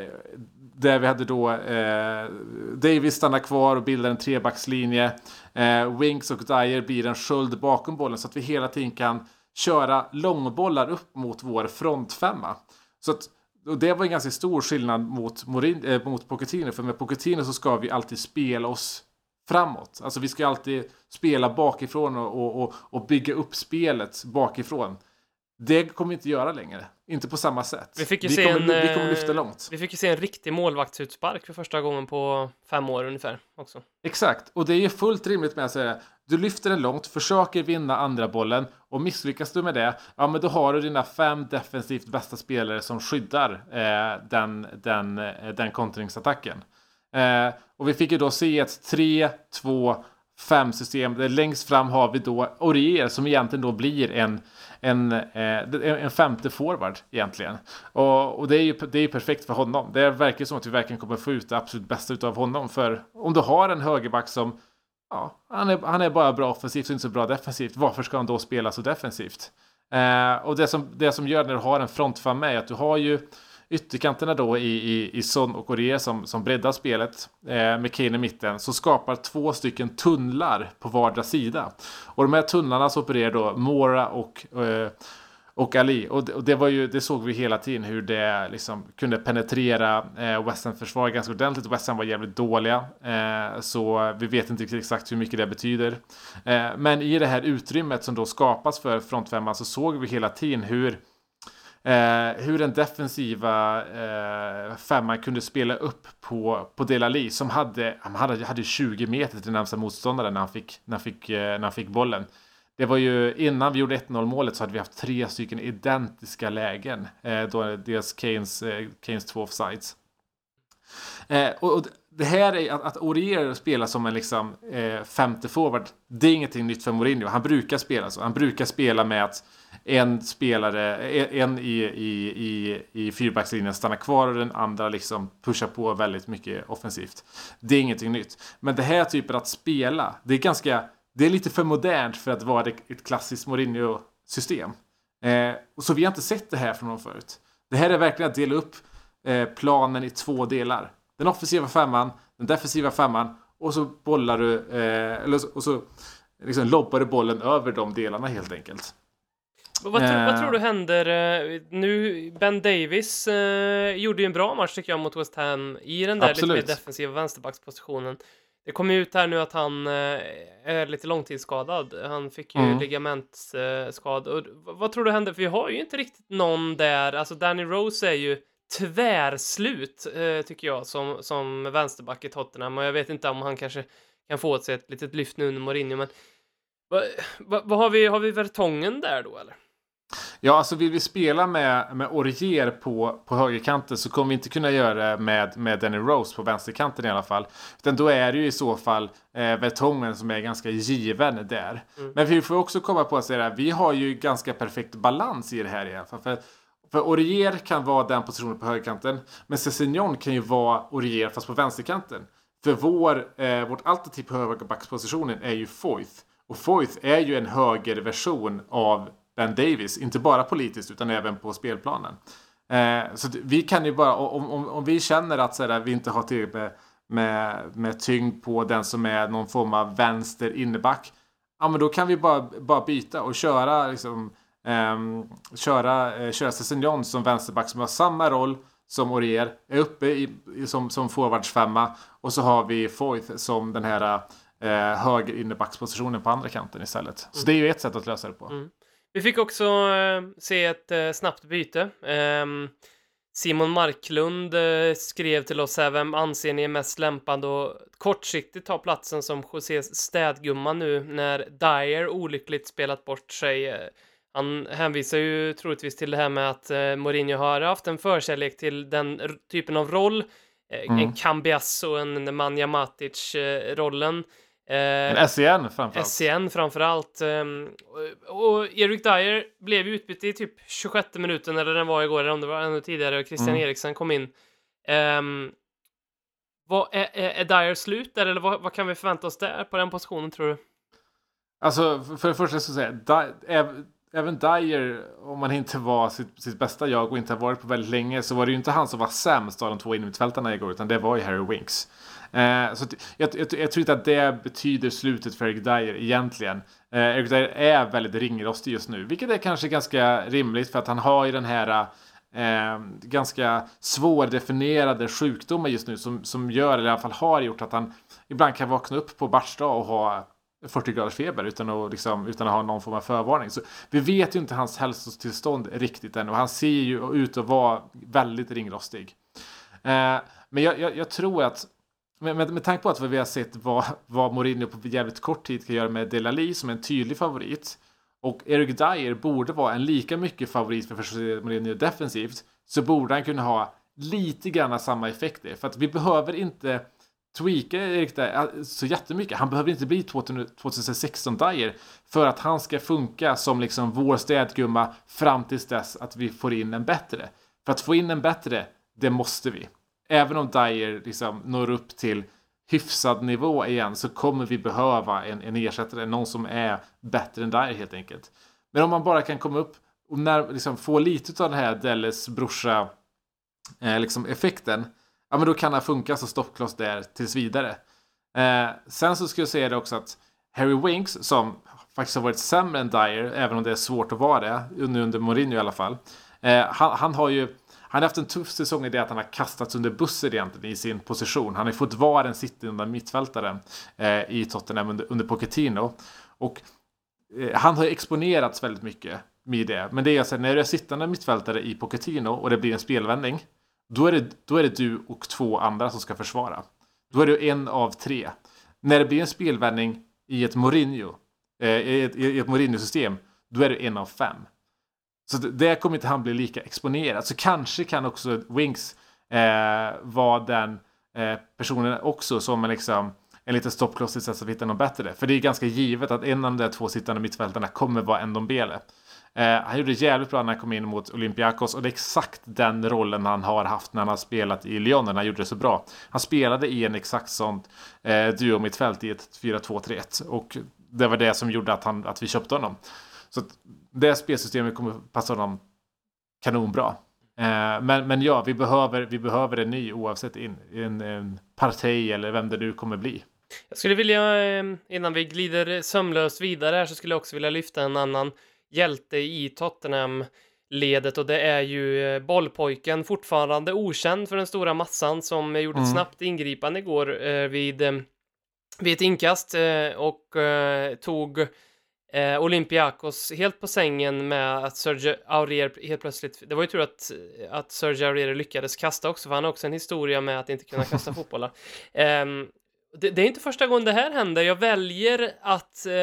där vi hade då eh, Davis stannar kvar och bildar en trebackslinje. Eh, Winks och Dyer blir en sköld bakom bollen så att vi hela tiden kan köra långbollar upp mot vår frontfemma. Så att, och det var en ganska stor skillnad mot, Morin, äh, mot Pochettino. För med Pochettino så ska vi alltid spela oss framåt. Alltså vi ska alltid spela bakifrån och, och, och, och bygga upp spelet bakifrån. Det kommer vi inte göra längre. Inte på samma sätt. Vi fick ju vi se kommer, en, vi kommer lyfta eh, långt. Vi fick ju se en riktig målvaktsutspark för första gången på fem år ungefär också. Exakt, och det är ju fullt rimligt med att säga du lyfter den långt, försöker vinna andra bollen och misslyckas du med det, ja men då har du dina fem defensivt bästa spelare som skyddar eh, den, den, eh, den kontringsattacken. Eh, och vi fick ju då se ett 3, 2, 5 system längst fram har vi då Orier som egentligen då blir en en, eh, en femte forward egentligen. Och, och det är ju det är perfekt för honom. Det verkar som att vi verkligen kommer få ut det absolut bästa av honom. För om du har en högerback som Ja, han är, han är bara bra offensivt och inte så bra defensivt. Varför ska han då spela så defensivt? Eh, och det som, det som gör när du har en frontfam med är att du har ju ytterkanterna då i, i, i Son och Orier som, som breddar spelet eh, med Kane i mitten så skapar två stycken tunnlar på vardera sida. Och de här tunnlarna så opererar då Mora och eh, och Ali. Och det, och det, var ju, det såg vi hela tiden hur det liksom kunde penetrera eh, West Ham-försvar ganska ordentligt. West Ham var jävligt dåliga. Eh, så vi vet inte exakt hur mycket det betyder. Eh, men i det här utrymmet som då skapas för frontfemman så såg vi hela tiden hur Eh, hur den defensiva eh, femman kunde spela upp på, på Delali som hade, han hade, hade 20 meter till närmsta motståndare när han fick, när han fick, eh, när han fick bollen. Det var ju innan vi gjorde 1-0 målet så hade vi haft tre stycken identiska lägen. Eh, då dels Keynes, eh, Keynes två offsides. Eh, och, och, det här är att, att Orier spelar som en liksom eh, femte forward. Det är ingenting nytt för Mourinho. Han brukar spela så. Han brukar spela med att en spelare, eh, en i, i, i, i fyrbackslinjen stannar kvar och den andra liksom pushar på väldigt mycket offensivt. Det är ingenting nytt. Men det här typen att spela, det är ganska, det är lite för modernt för att vara ett klassiskt Mourinho-system. Eh, och så vi har inte sett det här från honom förut. Det här är verkligen att dela upp eh, planen i två delar. Den offensiva femman, den defensiva femman och så bollar du, eh, eller, och så liksom lobbade bollen över de delarna helt enkelt. Vad, tror, vad Eh. tror du händer eh, nu? Ben Davis eh, gjorde ju en bra match tycker jag mot West Ham i den där Absolut. lite mer defensiva vänsterbackspositionen. Det kom ju ut här nu att han eh, är lite långtidsskadad. Han fick ju Mm. ligamentsskada. V- vad tror du händer? För vi har ju inte riktigt någon där. Alltså Danny Rose är ju tvärslut eh, tycker jag som, som vänsterback i Tottenham och jag vet inte om han kanske kan få åt sig ett litet lyft nu under Mourinho men vad va, vad har vi? Har vi Vertongen där då eller? Ja, alltså vill vi spela med, med Orier på, på högerkanten så kommer vi inte kunna göra det med, med Danny Rose på vänsterkanten i alla fall. Utan då är det ju i så fall eh, Vertongen som är ganska given där. Men vi får också komma på att säga att vi har ju ganska perfekt balans i det här i alla fall. För, för Orier kan vara den positionen på högerkanten. Men Cessignon kan ju vara Orier fast på vänsterkanten. För vår, eh, vårt alternativ på högerbackspositionen är ju Foyth. Och Foyth är ju en högerversion av Ben Davis. Inte bara politiskt utan även på spelplanen. Eh, så vi kan ju bara, om, om, om vi känner att sådär, vi inte har tillräckligt med, med, med tyngd på den som är någon form av vänster inneback. Ja men då kan vi bara, bara byta och köra liksom Ehm, köra, eh, köra Cessignon som vänsterback som har samma roll som Orier. Är uppe i, i, som, som forwardsfemma. Och så har vi Foyth som den här eh, höger innerbackspositionen på andra kanten istället. Så det är ju ett sätt att lösa det på. Mm. Vi fick också eh, se ett eh, snabbt byte. Ehm, Simon Marklund eh, skrev till oss här, vem anser ni är mest lämpad och kortsiktigt ta platsen som Josés städgumma nu när Dyer olyckligt spelat bort sig. Eh, Eh, Han hänvisar ju troligtvis till det här med att eh, Mourinho har haft en förkärlek till den typen av roll. Eh, En Cambiasso, en Nemanja Matic-rollen. Men SCN framförallt. SCN framförallt. Um, och, och Erik Dyer blev utbytt i typ 26 minuten eller den var igår eller om det var ännu tidigare och Christian Mm. Eriksen kom in. Um, vad, är, är, är Dyer slut där eller vad, vad kan vi förvänta oss där på den positionen tror du? Alltså, för- det första så Di- äv- även Dyer, om han inte var sitt, sitt bästa jag och inte har varit på väldigt länge, så var det ju inte han som var sämst av de två innermittfältarna igår, utan det var ju Harry Winks. Eh, så att, jag, jag, jag tror inte att det betyder slutet för Eric Dyer egentligen. Eh, Eric Dyer är väldigt ringrostig just nu, vilket är kanske ganska rimligt för att han har ju den här eh, ganska svårdefinierade sjukdomen just nu som, som gör, eller i alla fall har gjort att han ibland kan vakna upp på matchdag och ha 40 graders feber utan att, liksom, utan att ha någon form av förvarning. Så vi vet ju inte hans hälsotillstånd riktigt än och han ser ju ut att vara väldigt ringrostig. Eh, men jag, jag, jag tror att med, med, med tanke på att vi har sett vad, vad Mourinho på jävligt kort tid kan göra med Delali som är en tydlig favorit och Eric Dyer borde vara en lika mycket favorit för José Mourinho defensivt så borde han kunna ha lite grann samma effekter. För att vi behöver inte tweaka Erik Dyer eh, så jättemycket. Han behöver inte bli 2016 Dyer för att han ska funka som liksom vår städgumma fram tills dess att vi får in en bättre. För att få in en bättre, det måste vi. Även om Dyer liksom når upp till hyfsad nivå igen så kommer vi behöva en, en ersättare, någon som är bättre än Dyer helt enkelt. Men om man bara kan komma upp och när, liksom, få lite av den här Delles brorsa eh, liksom effekten, ja men då kan han funka som stoppkloss där tills vidare. Eh, sen så ska jag säga det också att Harry Winks, som faktiskt har varit sämre än Dyer, även om det är svårt att vara det, under, under Mourinho i alla fall. Eh, han, han har ju han har haft en tuff säsong i det att han har kastats under bussen egentligen i sin position. Han har fått vara den sittande mittfältaren eh, i Tottenham under, under Pochettino. Och eh, han har ju exponerats väldigt mycket med det. Men det är alltså när du är sittande mittfältare i Pochettino och det blir en spelvändning. Då är, det, då är det du och två andra som ska försvara. Då är du en av tre. När det blir en spelvändning i ett Mourinho, eh, i ett, i ett Mourinho-system, då är du en av fem. Så det- kommer inte han bli lika exponerad. Så kanske kan också Winks eh, vara den eh, personen också som en, liksom, en liten stoppkloss tills att vi hittar bättre. För det är ganska givet att en av de där två sittande mittfältarna kommer vara en Dombele. Eh, han gjorde det jävligt bra när han kom in mot Olympiakos och det är exakt den rollen han har haft när han har spelat i Lyon när han gjorde det så bra. Han spelade i en exakt sånt eh, duo mittfält i ett 4-2-3-1 och det var det som gjorde att, han, att vi köpte honom. Så att det spelsystemet kommer passa honom kanonbra. Eh, men, men ja, vi behöver, vi behöver en ny oavsett in, en, en parti eller vem det nu kommer bli. Jag skulle vilja, eh, innan vi glider sömlöst vidare här, så skulle jag också vilja lyfta en annan hjälte i Tottenham-ledet och det är ju eh, bollpojken, fortfarande okänd för den stora massan, som gjorde ett Mm. snabbt ingripande igår eh, vid, eh, vid ett inkast eh, och eh, tog eh, Olympiakos helt på sängen med att Sergio Aurier helt plötsligt, det var ju tur att, att Sergio Aurier lyckades kasta också, för han har också en historia med att inte kunna <laughs> kasta fotbollar. Ehm, det, det är inte första gången det här händer. Jag väljer att eh,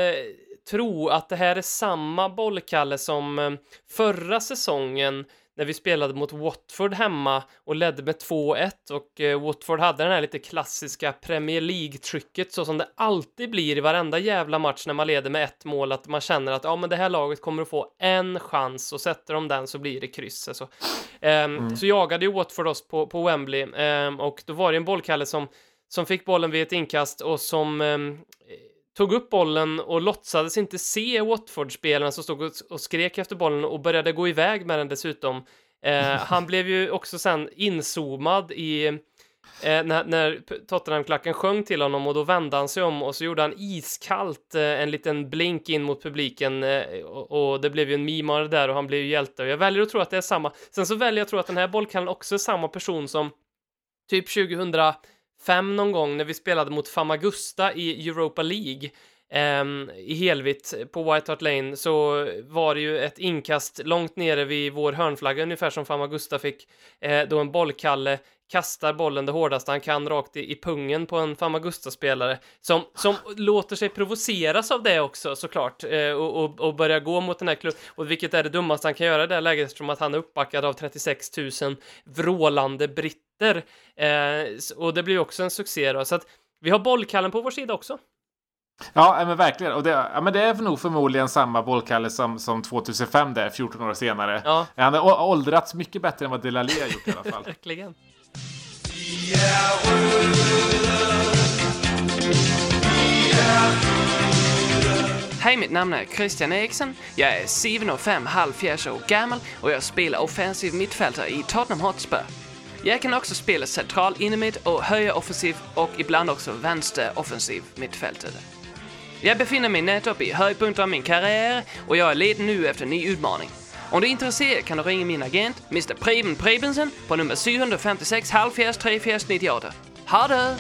tro att det här är samma bollkalle som eh, förra säsongen när vi spelade mot Watford hemma och ledde med 2-1 och eh, Watford hade den här lite klassiska Premier League-trycket så som det alltid blir i varenda jävla match när man leder med ett mål att man känner att ja men det här laget kommer att få en chans och sätter de den så blir det kryss. Alltså. Ehm, Så jagade ju Watford oss på, på Wembley ehm, och då var det en bollkalle som som fick bollen vid ett inkast och som ehm, tog upp bollen och låtsades inte se Watford-spelarna som stod och, skrek efter bollen och började gå iväg med den dessutom. Eh, <laughs> han blev ju också sen inzoomad i eh, när, när Tottenham-klacken sjöng till honom och då vände han sig om och så gjorde han iskallt eh, en liten blink in mot publiken eh, och, och det blev ju en meme där och han blev ju hjälte och jag väljer att tro att det är samma. Sen så väljer jag att tro att den här bollkallen också är samma person som typ fem någon gång när vi spelade mot Famagusta i Europa League ehm, i helvitt på White Hart Lane så var det ju ett inkast långt nere vid vår hörnflagga ungefär som Famagusta fick eh, då en bollkalle kastar bollen det hårdaste han kan rakt i, i pungen på en Famagusta-spelare som, som låter sig provoceras av det också såklart eh, och, och, och börjar gå mot den här klubben och vilket är det dummaste han kan göra i det här läget eftersom att han är uppbackad av 36 000 vrålande britter eh, och det blir också en succé då så att vi har bollkallen på vår sida också. Ja, men verkligen. Och det, ja, men det är nog förmodligen samma bollkalle som, som 2005 där, 14 år senare. Ja. Han har åldrats mycket bättre än vad Delalé har gjort i alla fall. <laughs> Verkligen. Hej, mitt namn är Christian Eriksen. Jag är 7,5 halvfjerds år gammal och jag spelar offensiv mittfältare i Tottenham Hotspur. Jag kan också spela central innermitt och högeroffensiv och ibland också vänster offensiv mittfältare. Jag befinner mig nettopp i höjdpunkten av min karriär och jag är ledig nu efter en ny utmaning. Om du är intresserad kan du ringa min agent, Mr. Preben Prebensen, på nummer 756 halvfjerds 34 98. Ha det!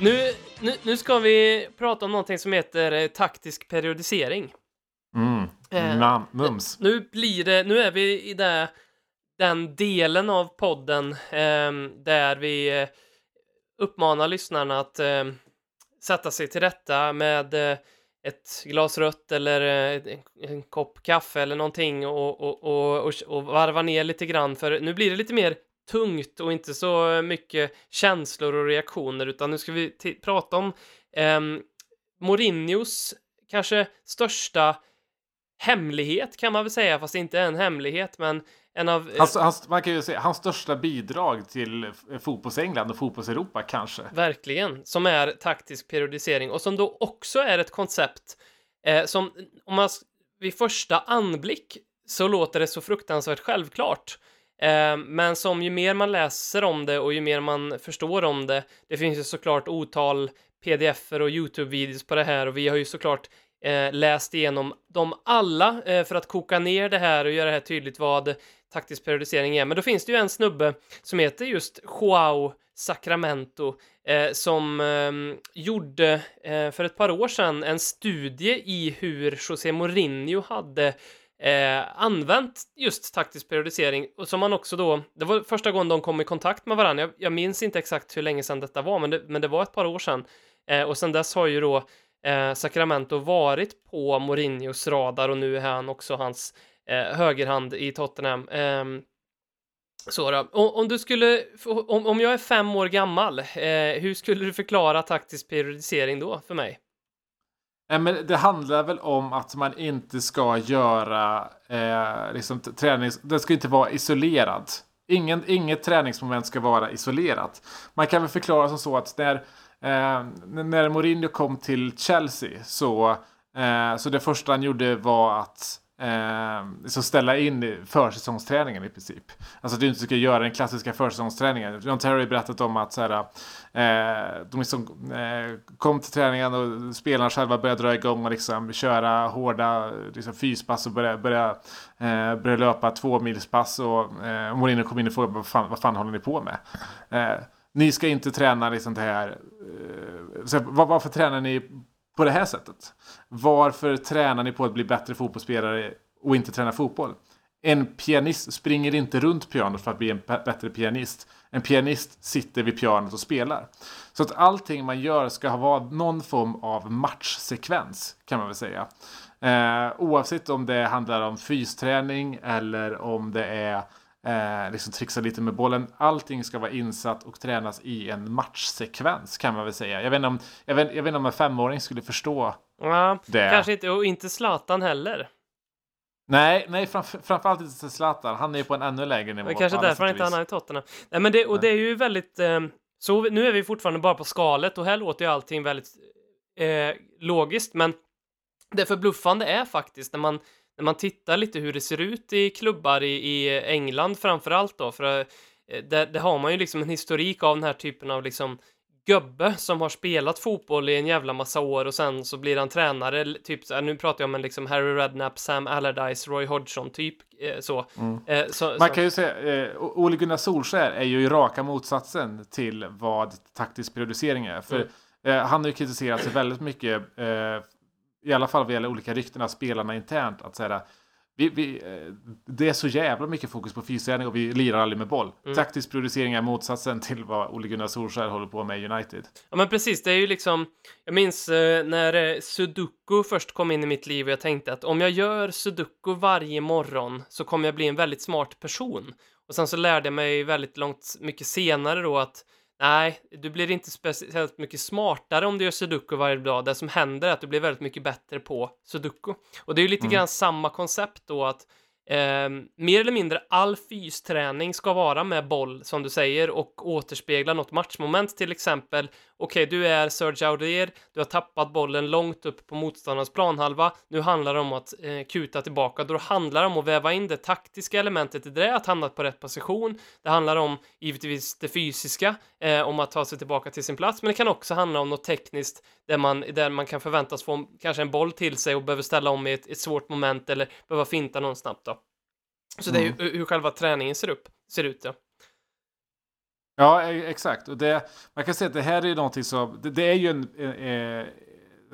Nu, nu, nu ska vi prata om någonting som heter eh, taktisk periodisering. Mm. Eh, mums. Nu blir det, nu är vi i det, den delen av podden ehm, där vi eh, uppmana lyssnarna att eh, sätta sig till rätta med eh, ett glas rött eller eh, en, en kopp kaffe eller någonting och, och, och, och, och varva ner lite grann. För nu blir det lite mer tungt och inte så mycket känslor och reaktioner utan nu ska vi prata om eh, Mourinhos kanske största hemlighet kan man väl säga, fast det inte är en hemlighet, men en av... eh, Hans, hans, man kan ju säga hans största bidrag till f- fotbolls-England och fotbolls-Europa kanske. Verkligen, som är taktisk periodisering och som då också är ett koncept eh, som, om man vid första anblick så låter det så fruktansvärt självklart. Eh, men som ju mer man läser om det och ju mer man förstår om det, det finns ju såklart otal pdf-er och YouTube-videos på det här och vi har ju såklart eh, läst igenom dem alla eh, för att koka ner det här och göra det här tydligt vad taktisk periodisering igen, Men då finns det ju en snubbe som heter just Joao Sacramento eh, som eh, gjorde eh, för ett par år sedan en studie i hur José Mourinho hade eh, använt just taktisk periodisering och som man också då, det var första gången de kom i kontakt med varandra. Jag, jag minns inte exakt hur länge sedan detta var, men det, men det var ett par år sedan. Eh, och sedan dess har ju då eh, Sacramento varit på Mourinhos radar och nu är han också hans eh, högerhand i Tottenham. Eh, så då. Om du skulle, om, om jag är fem år gammal, eh, hur skulle du förklara taktisk periodisering då för mig? Nej, men det handlar väl om att man inte ska göra eh, liksom, träning. Den ska inte vara isolerad. Ingen, inget träningsmoment ska vara isolerat. Man kan väl förklara som så att när, eh, när Mourinho kom till Chelsea så, eh, så det första han gjorde var att eh, så ställa in försäsongsträningen i princip. Alltså att du inte ska göra den klassiska försäsongsträningen. John Terry har berättat om att så här, eh, de liksom, eh, kom till träningen och spelarna själva började dra igång och liksom köra hårda liksom, fyspass och börja, börja, eh, börja löpa två milspass och eh, Mourinho kom in och frågade vad fan, vad fan håller ni på med? Eh, ni ska inte träna liksom det här. Eh, så, var, varför tränar ni på det här sättet? Varför tränar ni på att bli bättre fotbollsspelare och inte träna fotboll? En pianist springer inte runt pianot för att bli en bättre pianist. En pianist sitter vid pianot och spelar. Så att allting man gör ska vara någon form av matchsekvens kan man väl säga. Eh, oavsett om det handlar om fysträning eller om det är eh, liksom trixa lite med bollen. Allting ska vara insatt och tränas i en matchsekvens kan man väl säga. Jag vet inte om, jag vet, jag vet inte om en femåring skulle förstå Ja, det. kanske inte, och inte Zlatan heller. Nej, nej framför, framförallt inte Zlatan. Han är ju på en ännu lägre nivå. Det kanske därför han inte hamnar i Tottenham. Nej, men det, och det är ju väldigt... Eh, så nu är vi fortfarande bara på skalet och här låter ju allting väldigt eh, logiskt, men det förbluffande är faktiskt när man, när man tittar lite hur det ser ut i klubbar i, i England framför allt då, för eh, det, har man ju liksom en historik av den här typen av liksom gubbe som har spelat fotboll i en jävla massa år och sen så blir han tränare, typ så nu pratar jag om en liksom Harry Redknapp, Sam Allardyce, Roy Hodgson typ eh, så. Eh, så, Mm. Man så- kan ju säga, eh, Ole Gunnar Solskär är ju raka motsatsen till vad taktisk periodisering är. För Mm. eh, han har ju kritiserat sig väldigt mycket, i alla fall vad gäller olika rykten av spelarna internt, att säga vi, vi, eh, det är så jävla mycket fokus på fysträning och vi lirar aldrig med boll. Mm. Taktisk periodisering är motsatsen till vad Ole Gunnar Solskär håller på med i United. Ja men precis, det är ju liksom, jag minns eh, när eh, sudoku först kom in i mitt liv och jag tänkte att om jag gör sudoku varje morgon så kommer jag bli en väldigt smart person. Och sen så lärde jag mig väldigt långt mycket senare då att nej, du blir inte speciellt mycket smartare om du gör sudoku varje dag. Det som händer är att du blir väldigt mycket bättre på sudoku. Och det är ju lite grann samma koncept då att Eh, mer eller mindre all fysträning ska vara med boll, som du säger, och återspegla något matchmoment, till exempel. Okej, du är Serge Aurier, du har tappat bollen långt upp på motståndarens planhalva. Nu handlar det om att eh, kuta tillbaka. Då handlar det om att väva in det taktiska elementet i det, att hamna på rätt position. Det handlar om, givetvis, det fysiska, eh, om att ta sig tillbaka till sin plats, men det kan också handla om något tekniskt där man, där man kan förväntas få kanske en boll till sig och behöver ställa om i ett, ett svårt moment eller behöva finta någon snabbt då. Så det är ju hur själva träningen ser, upp, ser ut. Ja. Ja, e, exakt. Och det, man kan säga att det här är ju någonting som... Det, det är ju en... Eh, eh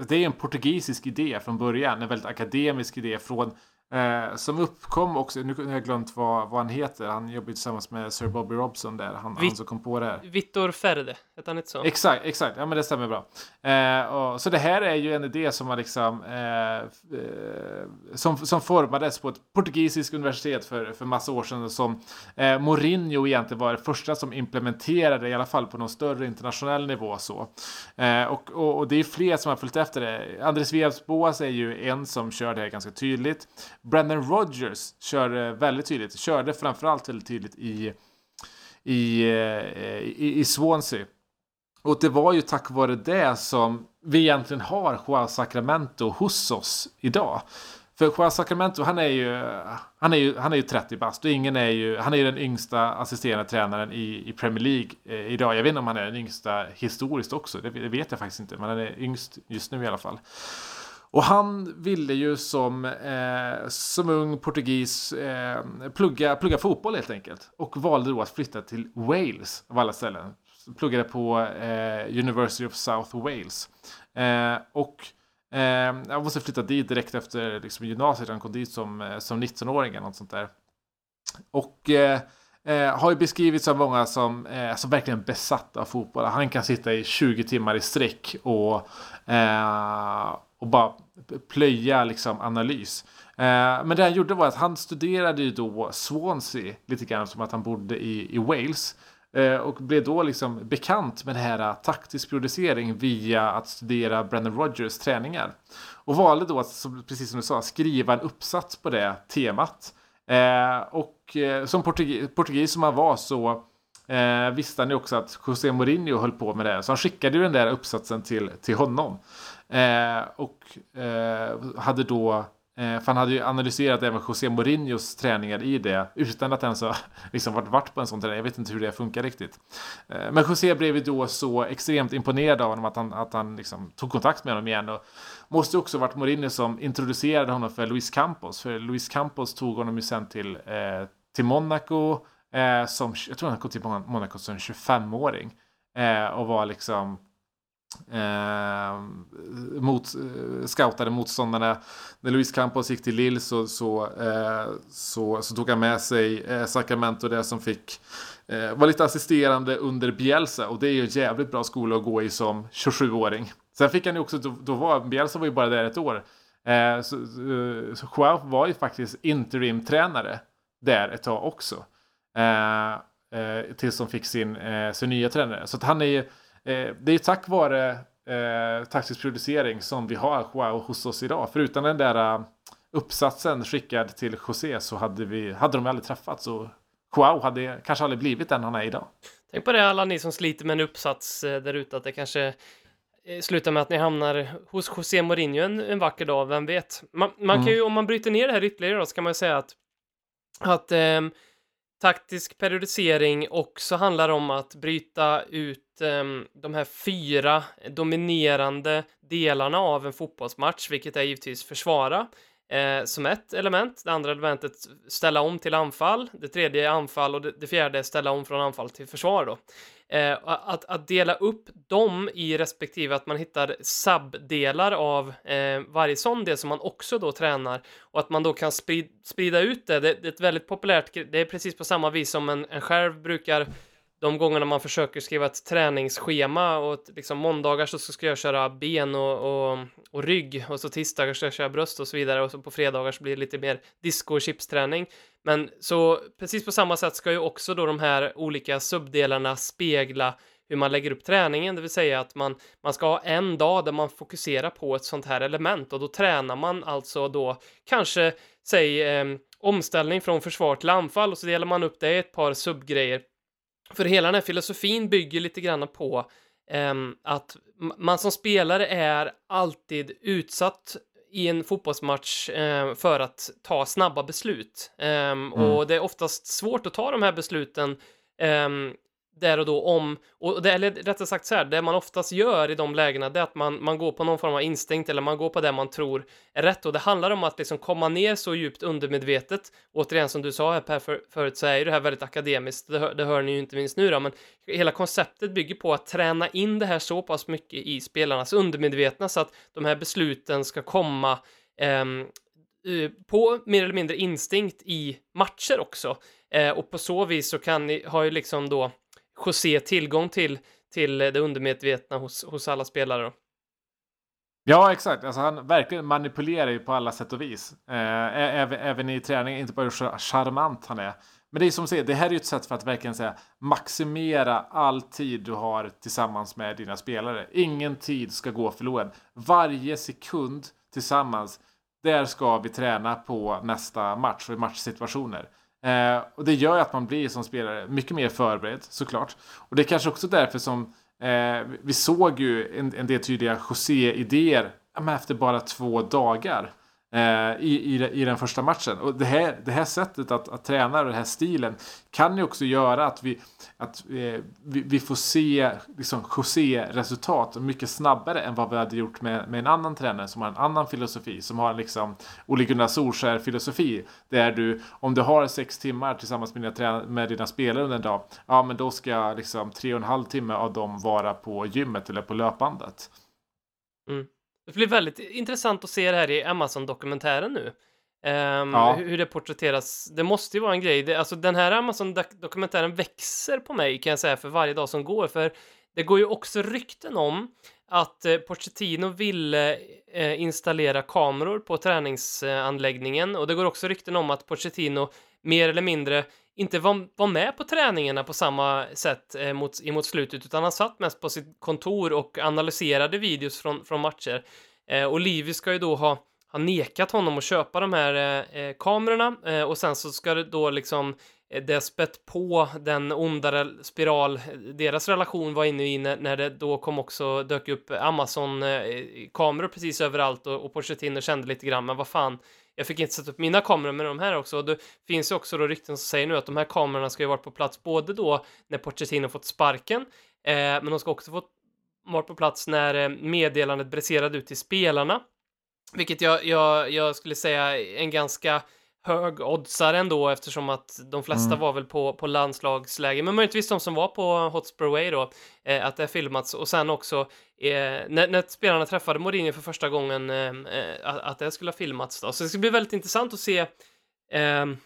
det är en portugisisk idé från början. En väldigt akademisk idé från... Eh, som uppkom också... Nu har jag glömt vad, vad han heter. Han jobbar ju tillsammans med Sir Bobby Robson där. Han, Vi- han som kom på det här. Vittor Ferde, heter han inte så? Exakt, exakt. Ja, men det stämmer bra. Eh, och, så det här är ju en idé som har liksom eh, eh, som, som formades på ett portugisiskt universitet för, för massa år sedan som eh, Mourinho egentligen var det första som implementerade i alla fall på någon större internationell nivå så. Eh, och, och, och det är fler som har följt efter det. Andres Villas-Boas är ju en som kör det här ganska tydligt. Brendan Rodgers körde eh, väldigt tydligt. Körde framförallt väldigt tydligt i i, eh, i, i Swansea. Och det var ju tack vare det som vi egentligen har Joao Sacramento hos oss idag. För Joao Sacramento, han är ju, han är ju, han är ju 30 bast och ingen är ju, han är ju den yngsta assisterande tränaren i, i Premier League eh, idag. Jag vet inte om han är den yngsta historiskt också, det, det vet jag faktiskt inte, men han är yngst just nu i alla fall. Och han ville ju som, eh, som ung portugis eh, plugga, plugga fotboll helt enkelt. Och valde då att flytta till Wales av alla ställen. Pluggade på eh, University of South Wales. Eh, och eh, jag måste flytta dit direkt efter liksom, gymnasiet. Han kom dit som, eh, som 19-åring eller något sånt där. Och eh, eh, har ju beskrivits av många som, eh, som verkligen besatt av fotboll. Han kan sitta i 20 timmar i sträck och, eh, och bara plöja liksom, analys. Eh, men det han gjorde var att han studerade ju då Swansea lite grann som att han bodde i, i Wales. Eh, och blev då liksom bekant med det här eh, taktisk periodisering via att studera Brendan Rogers träningar. Och valde då att, precis som du sa, skriva en uppsats på det temat. Eh, och eh, som portugis, portugis som han var så eh, visste han ju också att José Mourinho höll på med det. Så han skickade ju den där uppsatsen till, till honom. Eh, och eh, hade då Eh, för han hade ju analyserat även José Mourinhos träningar i det utan att ens ha <laughs> liksom varit, varit på en sån träning. Jag vet inte hur det funkar riktigt. Eh, men José blev ju då så extremt imponerad av honom att han, att han liksom tog kontakt med honom igen. Och måste också ha varit Mourinho som introducerade honom för Luis Campos. För Luis Campos tog honom ju sen till, eh, till Monaco. Eh, som, jag tror han kom till Monaco som 25-åring. Eh, och var liksom eh, mot, eh, scoutade motståndarna. När Luis Campos gick till Lille så, så, eh, så, så, tog han med sig eh, Sacramento det som fick eh, vara lite assisterande under Bielsa och det är ju en jävligt bra skola att gå i som 27-åring. Sen fick han ju också, då, då var, Bielsa var ju bara där ett år. Eh, så, så, så Joao var ju faktiskt interimtränare där ett tag också. Eh, eh, tills de fick sin, eh, sin nya tränare. Så han är ju det är tack vare eh, taktisk producering som vi har Joao hos oss idag. För utan den där uppsatsen skickad till José så hade, vi, hade de aldrig träffats. Och Joao hade kanske aldrig blivit den han är idag. Tänk på det alla ni som sliter med en uppsats där ute att det kanske slutar med att ni hamnar hos José Mourinho en, en vacker dag, vem vet? Man, man mm. kan ju, om man bryter ner det här ytterligare då, så kan man ju säga att, att eh, taktisk periodisering också handlar om att bryta ut eh, de här fyra dominerande delarna av en fotbollsmatch, vilket är givetvis försvara eh, som ett element. Det andra elementet ställa om till anfall. Det tredje är anfall och det, det fjärde är ställa om från anfall till försvar. Då. Eh, att, att, dela upp dem i respektive att man hittar subdelar av eh, varje sån del som man också då tränar och att man då kan sprid, sprida ut det. det. Det är ett väldigt populärt, det är precis på samma vis som en, en själv brukar de gångerna man försöker skriva ett träningsschema och liksom måndagar så ska jag köra ben och, och, och rygg och så tisdagar ska jag köra bröst och så vidare och så på fredagar så blir det lite mer disco och chipsträning. Men så precis på samma sätt ska ju också då de här olika subdelarna spegla hur man lägger upp träningen, det vill säga att man, man ska ha en dag där man fokuserar på ett sånt här element och då tränar man alltså då kanske, säg eh, omställning från försvar till anfall och så delar man upp det i ett par subgrejer för hela den här filosofin bygger lite grann på um, att man som spelare är alltid utsatt i en fotbollsmatch um, för att ta snabba beslut. Um, mm. Och det är oftast svårt att ta de här besluten där och då om, och det, eller rättare sagt så här, det man oftast gör i de lägena det är att man, man går på någon form av instinkt eller man går på det man tror är rätt och det handlar om att liksom komma ner så djupt undermedvetet. Återigen som du sa här Per för, förut så är ju det här väldigt akademiskt, det hör, det hör ni ju inte minst nu då, men hela konceptet bygger på att träna in det här så pass mycket i spelarnas undermedvetna så att de här besluten ska komma um, på mer eller mindre instinkt i matcher också. Eh, och på så vis så kan ni, har ju liksom då José tillgång till, till det undermedvetna hos, hos alla spelare. Då. Ja, exakt. Alltså, han verkligen manipulerar ju på alla sätt och vis. Eh, även, även i träning, inte bara hur charmant han är. Men det är som säger, det här är ju ett sätt för att verkligen säga maximera all tid du har tillsammans med dina spelare. Ingen tid ska gå förlorad. Varje sekund tillsammans, där ska vi träna på nästa match och i matchsituationer. Eh, och det gör att man blir som spelare mycket mer förberedd såklart. Och det är kanske också därför som eh, vi såg ju en, en del tydliga José-idéer efter bara två dagar. Eh, I, i, i den första matchen. Och det här, det här sättet att, att träna och den här stilen kan ju också göra att vi, att, eh, vi, vi, får se liksom, José-resultat mycket snabbare än vad vi hade gjort med, med en annan tränare som har en annan filosofi, som har en liksom Ole Gunnar Solskär-filosofi. Där du, om du har sex timmar tillsammans med dina, med dina spelare under en dag, ja men då ska liksom tre och en halv timme av dem vara på gymmet eller på löpbandet. Mm. Det blir väldigt intressant att se det här i Amazon-dokumentären nu. Um, ja. Hur det porträtteras. Det måste ju vara en grej. Det, alltså den här Amazon-dokumentären växer på mig kan jag säga för varje dag som går. För det går ju också rykten om att eh, Pochettino ville eh, installera kameror på träningsanläggningen och det går också rykten om att Pochettino mer eller mindre inte var, var med på träningarna på samma sätt eh, mot, emot slutet, utan han satt mest på sitt kontor och analyserade videos från, från matcher. Eh, och Livi ska ju då ha, ha nekat honom att köpa de här eh, eh, kamerorna eh, och sen så ska det då liksom eh, det spett på den ondare spiral deras relation var inne i när, när det då kom också dök upp Amazon-kameror eh, precis överallt och, och Pochettino kände lite grann, men vad fan, jag fick inte sätta upp mina kameror med de här också. Och det finns ju också då rykten som säger nu att de här kamerorna ska ju varit på plats både då när Pochettino fått sparken, eh, men de ska också fått varit på plats när eh, meddelandet briserade ut till spelarna. Vilket jag, jag, jag skulle säga är en ganska hög oddsare ändå eftersom att de flesta Mm. var väl på, på landslagsläge, men möjligtvis de som var på Hotspur Way då, eh, att det har filmats och sen också eh, när, när spelarna träffade Mourinho för första gången eh, eh, att, att det skulle ha filmats då. Så det ska bli väldigt intressant att se ehm,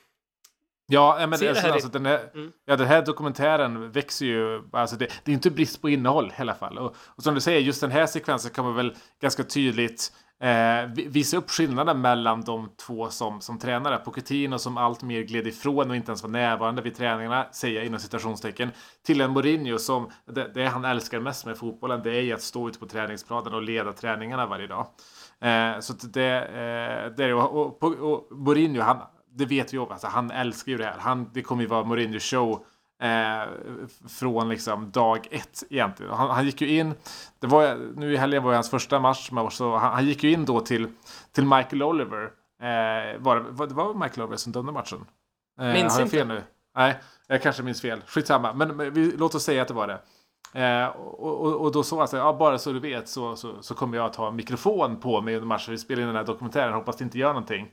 Ja, men Se det, här alltså, den, här, Mm. ja, den här dokumentären växer ju. Alltså det, det är inte brist på innehåll i alla fall. Och, och som du säger, just den här sekvensen kan man väl ganska tydligt eh, visa upp skillnaden mellan de två som, som tränare. Pochettino som allt mer gled ifrån och inte ens var närvarande vid träningarna, säger jag inom citationstecken, till en Mourinho som det, det han älskar mest med fotbollen, det är ju att stå ute på träningsplanen och leda träningarna varje dag. Eh, så att det, eh, det är och, och, och Mourinho, han, det vet vi ju, alltså, han älskar ju det här. Han, det kommer ju vara Mourinho show eh, från liksom dag ett egentligen. Han, han gick ju in, det var, nu i helgen var ju hans första match, men så han, han gick ju in då till, till Michael Oliver. Eh, var, var, det var Michael Oliver som dömde matchen? Eh, Minns har jag inte. fel nu? Nej, jag kanske minns fel. Skitsamma, men, men vi, låt oss säga att det var det. Eh, och, och, och då så alltså, ja, bara så du vet så, så, så kommer jag att ha en mikrofon på mig under matchen. Vi spelar in den här dokumentären, hoppas det inte gör någonting.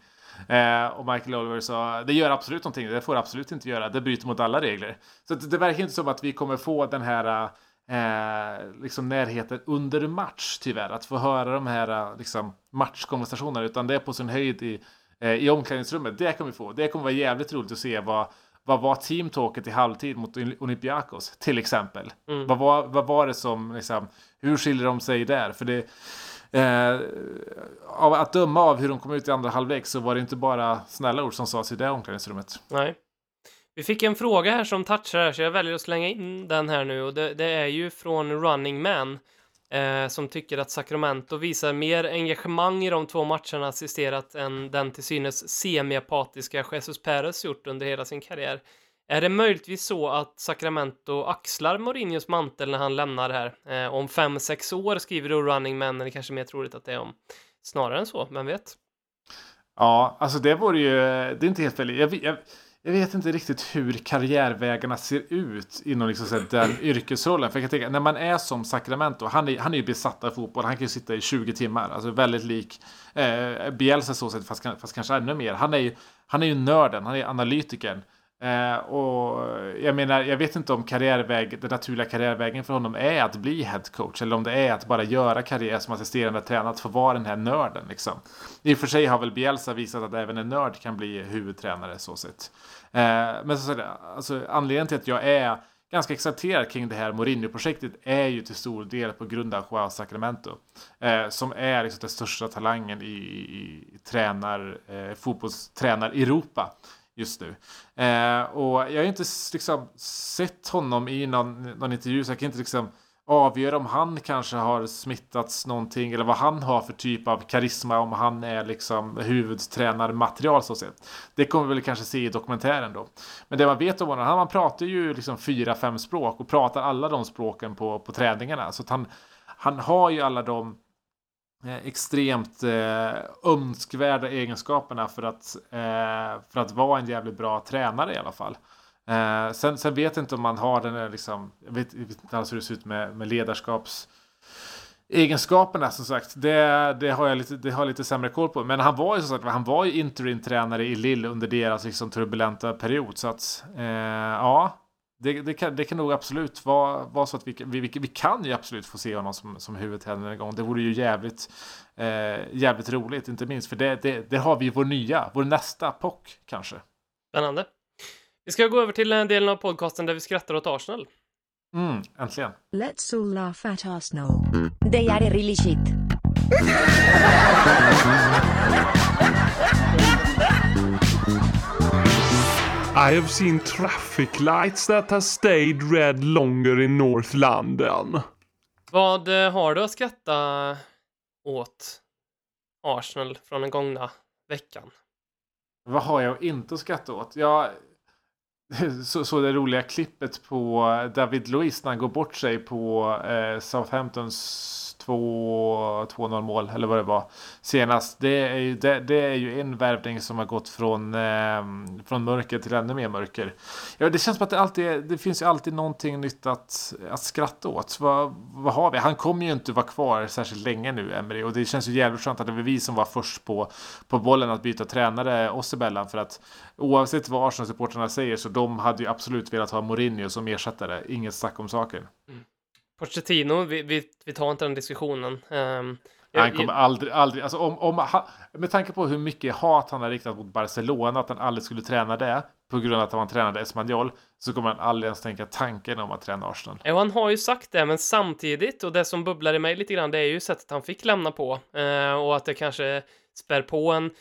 Eh, och Michael Oliver sa, det gör absolut någonting, det får det absolut inte göra, det bryter mot alla regler. Så att det verkar inte som att vi kommer få den här eh, liksom närheten under match tyvärr, att få höra de här eh, liksom, matchkonversationerna, utan det är på sin höjd i, eh, i omklädningsrummet. Det kommer vi få, det kommer vara jävligt roligt att se vad vad var teamtalket i halvtid mot Olympiakos till exempel? Mm. Vad, var, vad var det som, liksom, hur skiljer de sig där? För det, eh, av att döma av hur de kom ut i andra halvlek så var det inte bara snälla ord som sades i det omklädningsrummet. Nej. Vi fick en fråga här som touchar här, så jag väljer att slänga in den här nu och det, det är ju från Running Man eh, som tycker att Sacramento visar mer engagemang i de två matcherna assisterat än den till synes semi-apatiska Jesus Perez gjort under hela sin karriär. Är det möjligtvis så att Sacramento axlar Mourinhos mantel när han lämnar här? Eh, om fem sex år skriver då Running Man, eller kanske mer troligt att det är om snarare än så, vem vet? Ja, alltså det vore ju, det är inte helt fel. Jag, jag, jag vet inte riktigt hur karriärvägarna ser ut inom liksom så här, den <clears throat> yrkesrollen. För jag kan tänka, när man är som Sacramento, han är, han är ju besatt av fotboll, han kan ju sitta i 20 timmar, alltså väldigt lik eh, Bielsa så sätt, fast, fast kanske ännu mer. Han är ju, han är ju nörden, han är analytikern. Eh, och jag menar, jag vet inte om karriärväg, den naturliga karriärvägen för honom är att bli headcoach, eller om det är att bara göra karriär som assisterande tränare, att få vara den här nörden liksom. I och för sig har väl Bielsa visat att även en nörd kan bli huvudtränare så sett. Eh, men så, så, alltså, anledningen till att jag är ganska exalterad kring det här Mourinho-projektet är ju till stor del på grund av Joao Sacramento. Eh, som är liksom den största talangen i, i, i tränar, eh, fotbollstränar Europa just nu. Eh, och jag har inte liksom sett honom i någon, någon intervju så jag kan inte liksom avgöra om han kanske har smittats någonting eller vad han har för typ av karisma om han är liksom huvudtränarmaterial så sett. Det kommer vi väl kanske se i dokumentären då. Men det man vet om honom, han han pratar ju liksom fyra, fem språk och pratar alla de språken på, på träningarna. Så att han, han har ju alla de Eh, extremt eh, önskvärda egenskaperna för att, eh, för att vara en jävligt bra tränare i alla fall. Eh, sen, sen vet jag inte om man har den där liksom, jag vet, jag vet inte alls hur det ser ut med, med ledarskaps egenskaperna som sagt, det, det, har jag lite, det har jag lite sämre koll på. Men han var ju som sagt, han var ju interim-tränare i Lille under deras liksom turbulenta period. Så att, eh, ja, det, det, kan, det kan nog absolut vara, vara så att vi, vi, vi, vi kan ju absolut få se honom som, som huvudtränare en gång. Det vore ju jävligt, eh, jävligt roligt, inte minst. För det, det, det har vi vår nya, vår nästa POC kanske. Spännande. Vi ska gå över till den delen av podcasten där vi skrattar åt Arsenal. Mm, äntligen. Let's all laugh at Arsenal. They are really shit. <laughs> I have seen traffic lights that have stayed red longer in North London. Vad eh, har du att skratta åt Arsenal från den gångna veckan? Vad har jag inte att skratta åt? Jag, <laughs> så, så det roliga klippet på David Luiz när han går bort sig på eh, Southamptons 2-0 mål eller vad det var senast. Det är ju, det, det är ju en värvning som har gått från, eh, från mörker till ännu mer mörker. Ja, det känns som att det alltid är, det finns ju alltid någonting nytt att, att skratta åt. Vad, vad har vi? Han kommer ju inte vara kvar särskilt länge nu, Emery. Och det känns ju jävligt skönt att det var vi som var först på, på bollen att byta tränare oss emellan. För att oavsett vad Arsenal-supportrarna säger så de hade ju absolut velat ha Mourinho som ersättare. Inget snack om saken. Mm. Pochettino, vi, vi, vi tar inte den diskussionen. Um, han kommer aldrig, aldrig, alltså om, om, ha, med tanke på hur mycket hat han har riktat mot Barcelona, att han aldrig skulle träna det, på grund av att han tränade Espanyol, så kommer han aldrig ens tänka tanken om att träna Arsenal. Ja, han har ju sagt det, men samtidigt, och det som bubblar i mig lite grann, det är ju sättet han fick lämna på, eh, och att det kanske spär på en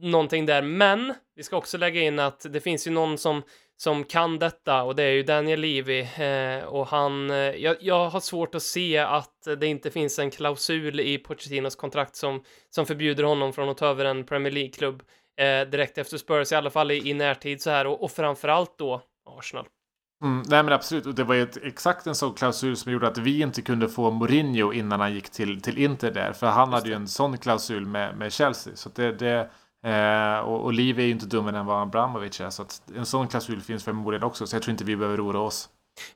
någonting där, men vi ska också lägga in att det finns ju någon som som kan detta och det är ju Daniel Levy eh, och han, eh, jag, jag, har svårt att se att det inte finns en klausul i Pochettinos kontrakt som, som förbjuder honom från att ta över en Premier League-klubb eh, direkt efter Spurs, i alla fall i, i närtid så här och, och framförallt då Arsenal. Mm, nej men absolut, och det var ju ett, exakt en sån klausul som gjorde att vi inte kunde få Mourinho innan han gick till, till Inter där, för han hade ju en sån klausul med, med Chelsea. Så det, det Eh, och, och Liv är ju inte dummare än vad Abramovic är, så att en sån klausul finns förmodligen också, så jag tror inte vi behöver oroa oss.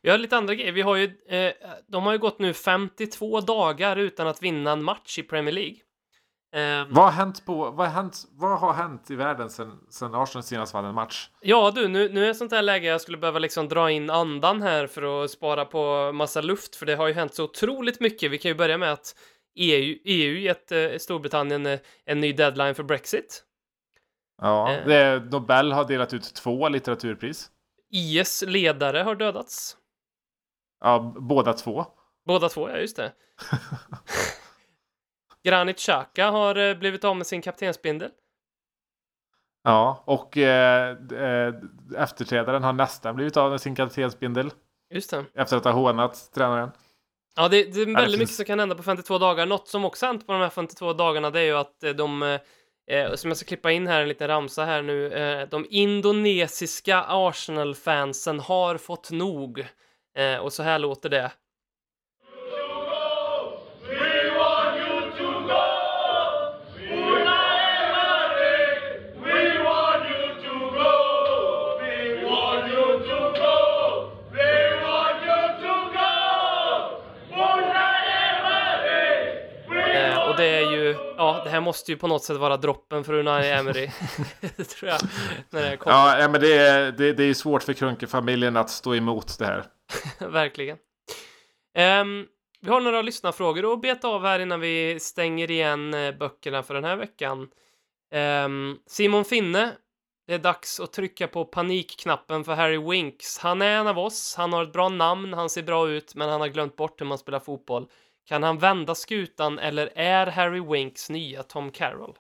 Vi har lite andra grejer. Vi har ju, eh, de har ju gått nu 52 dagar utan att vinna en match i Premier League. Eh, vad, har hänt på, vad, har hänt, vad har hänt i världen sen, sen Arsenal senast vann en match? Ja du, nu, nu är det sånt här läge jag skulle behöva liksom dra in andan här för att spara på massa luft, för det har ju hänt så otroligt mycket. Vi kan ju börja med att EU, EU gett eh, Storbritannien eh, en ny deadline för Brexit. Ja, eh. det, Nobel har delat ut två litteraturpris. IS ledare har dödats. Ja, båda två. Båda två, ja just det. <laughs> Granit Xhaka har eh, blivit av med sin kaptensbindel. Ja, och eh, eh, efterträdaren har nästan blivit av med sin kaptensbindel. Just det. Efter att ha hånat tränaren. Ja, det, det är väldigt det mycket som kan hända på 52 dagar. Något som också hänt på de här 52 dagarna, det är ju att de Eh, som jag ska klippa in här en liten ramsa här nu. Eh, de indonesiska Arsenal-fansen har fått nog. Eh, och så här låter det. Här måste ju på något sätt vara droppen för Unai Emery. det <laughs> <laughs> tror jag. När det kommer. Ja, men det är, det, det är svårt för Krunke-familjen att stå emot det här. <laughs> Verkligen. Um, vi har några lyssnarfrågor att beta av här innan vi stänger igen eh, böckerna för den här veckan. Um, Simon Finne, det är dags att trycka på panikknappen för Harry Winks. Han är en av oss, han har ett bra namn, han ser bra ut, men han har glömt bort hur man spelar fotboll. Kan han vända skutan eller är Harry Winks nya Tom Carroll?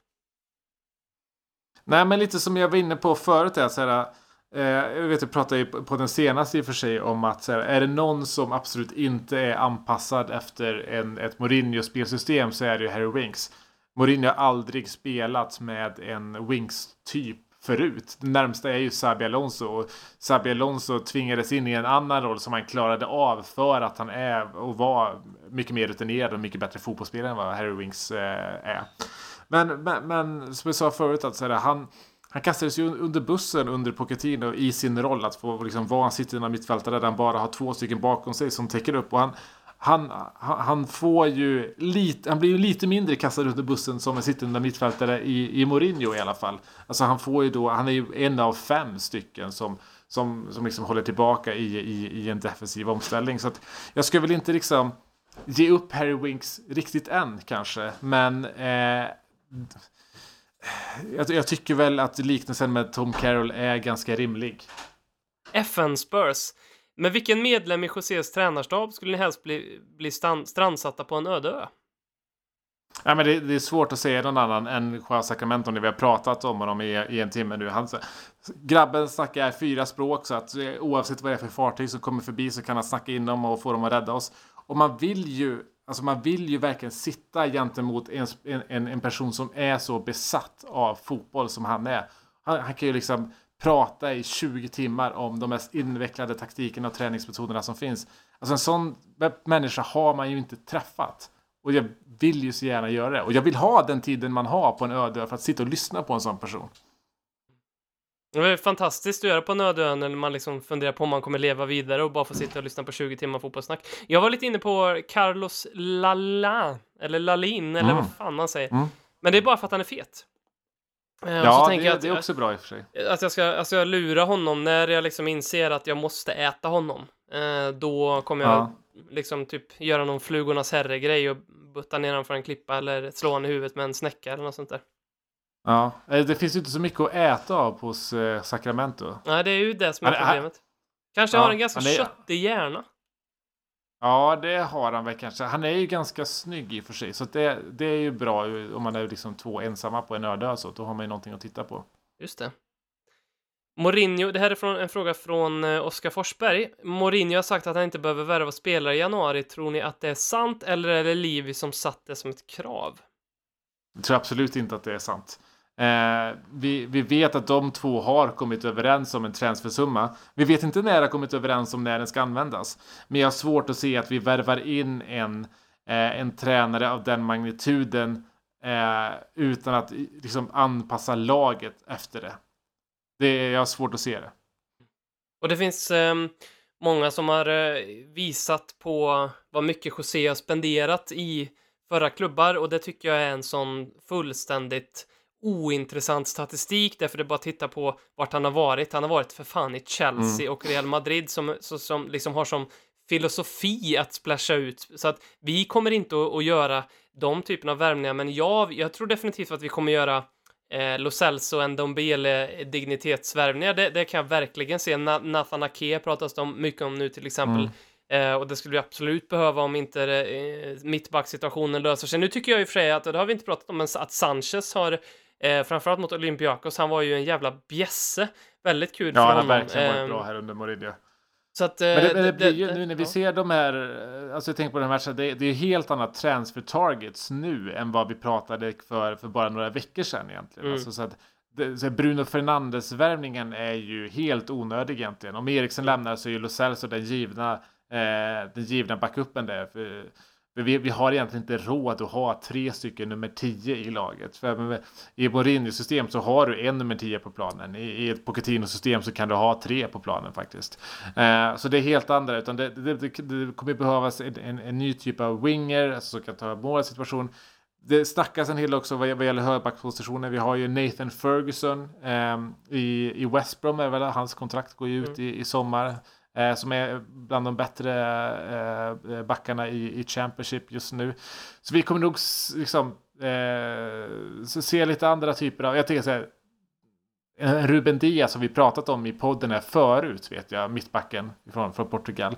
Nej, men lite som jag var inne på förut är så här. Eh, jag vet, jag pratade ju på den senaste i och för sig om att så här, är det någon som absolut inte är anpassad efter en, ett Mourinho-spelsystem så är det ju Harry Winks. Mourinho har aldrig spelat med en Winks-typ förut. Det närmsta är ju Sabi Alonso och Sabi Alonso tvingades in i en annan roll som han klarade av för att han är och var mycket mer rutinerad och mycket bättre fotbollsspelare än vad Harry Winks eh, är. Men, men, men som jag sa förut att så här, han han kastades ju under bussen under Pochettino i sin roll att få liksom vara en sittande mittfältare där han bara har två stycken bakom sig som täcker upp och han han, han får ju lite, han blir ju lite mindre kastad under bussen som en sittande mittfältare i, i Mourinho i alla fall. Alltså han får ju då, han är ju en av fem stycken som, som, som liksom håller tillbaka i, i, i en defensiv omställning. Så att jag skulle väl inte liksom ge upp Harry Winks riktigt än kanske, men eh, jag, jag, tycker väl att liknelsen med Tom Carroll är ganska rimlig. FN Spurs med vilken medlem i Josés tränarstab skulle ni helst bli, bli stan, strandsatta på en öde ö? Ja, men det, det, är svårt att säga någon annan än Juan Sacramento när vi har pratat om honom i, i en timme nu. Han, grabben snackar fyra språk så att eh, oavsett vad det är för fartyg som kommer förbi så kan han snacka in dem och få dem att rädda oss. Och man vill ju, alltså man vill ju verkligen sitta gentemot en, en, en person som är så besatt av fotboll som han är. Han, han kan ju liksom prata i 20 timmar om de mest invecklade taktikerna och träningsmetoderna som finns. Alltså en sån människa har man ju inte träffat. Och jag vill ju så gärna göra det. Och jag vill ha den tiden man har på en öde för att sitta och lyssna på en sån person. Det är fantastiskt att göra på en öde ö när man liksom funderar på om man kommer leva vidare och bara få sitta och lyssna på 20 timmar fotbollssnack. Jag var lite inne på Carlos Lala, eller Lalin, eller Mm. vad fan man säger. Mm. Men det är bara för att han är fet. Eh, Ja, det, att, det är också bra i och för sig. att jag ska alltså jag lura honom när jag liksom inser att jag måste äta honom. Eh, då kommer jag Ja. liksom typ göra någon flugornas herre-grej och butta ner honom för en klippa eller slå honom i huvudet med en snäcka eller något sånt där. Ja, eh, det finns ju inte så mycket att äta av hos eh, Sacramento. Nej, det är ju det som är Han han- problemet. Kanske Ja, har en ganska han är- köttig hjärna. Ja, det har han väl kanske. Han är ju ganska snygg i och för sig. Så det, det är ju bra om man är liksom två ensamma på en öde så. Då har man ju någonting att titta på. Just det. Mourinho, det här är från, en fråga från eh, Oskar Forsberg. Mourinho har sagt att han inte behöver värva spelare i januari. Tror ni att det är sant eller är det Livi som satt det som ett krav? Jag tror absolut inte att det är sant. Eh, vi, vi vet att de två har kommit överens om en transfersumma. Vi vet inte när de har kommit överens om när den ska användas. Men jag har svårt att se att vi värvar in en, eh, en tränare av den magnituden eh, utan att liksom anpassa laget efter det. det jag har svårt att se det. Och det finns ehm, många som har eh, visat på vad mycket José har spenderat i förra klubbar och det tycker jag är en sån fullständigt ointressant statistik därför det bara titta på vart han har varit. Han har varit för fan i Chelsea och Real Madrid som, så, som liksom har som filosofi att splasha ut. Så att vi kommer inte att, att göra de typerna av värvningar, men jag, jag tror definitivt att vi kommer göra eh, Lo Celso och Ndombele dignitetsvärvningar. Det, det kan jag verkligen se. Na, Nathan Ake pratas det om mycket om nu till exempel. Eh, och det skulle vi absolut behöva om inte eh, mittbacksituationen löser sig. Nu tycker jag i och för sig att, och det har vi inte pratat om, men att Sanchez har eh, framförallt mot Olympiakos, han var ju en jävla bjässe. Väldigt kul Ja, för han har honom. verkligen varit Eh, bra här under Mourinho. Så att, eh, Men det, det blir ju, nu när vi ja. ser de här, eh, alltså jag tänker på den här matchen, det, det är helt annat transfer targets nu än vad vi pratade för, för bara några veckor sedan egentligen. Mm. Alltså, så att, det, så Bruno Fernandes-värvningen är ju helt onödig egentligen. Om Eriksen lämnar så är ju Lo Celso den givna, eh, den givna backupen där. För vi, vi har egentligen inte råd att ha tre stycken nummer 10 i laget. För I Mourinho-system så har du en nummer 10 på planen. I, i ett Pochettino-system så kan du ha tre på planen faktiskt. Eh, så det är helt andra. Utan det, det, det, det kommer behövas en, en, en ny typ av winger alltså, som kan ta målsituation. Det snackas en hel del också vad, vad gäller högerbackspositionen. Vi har ju Nathan Ferguson ehm, i, i West Brom. Är väl, hans kontrakt går ju ut i, i sommar. Eh, som är bland de bättre eh, backarna i, i Championship just nu. Så vi kommer nog liksom eh, se lite andra typer av, jag tänker så här, Ruben Diaz som vi pratat om i podden här förut, vet jag, mittbacken från, från Portugal.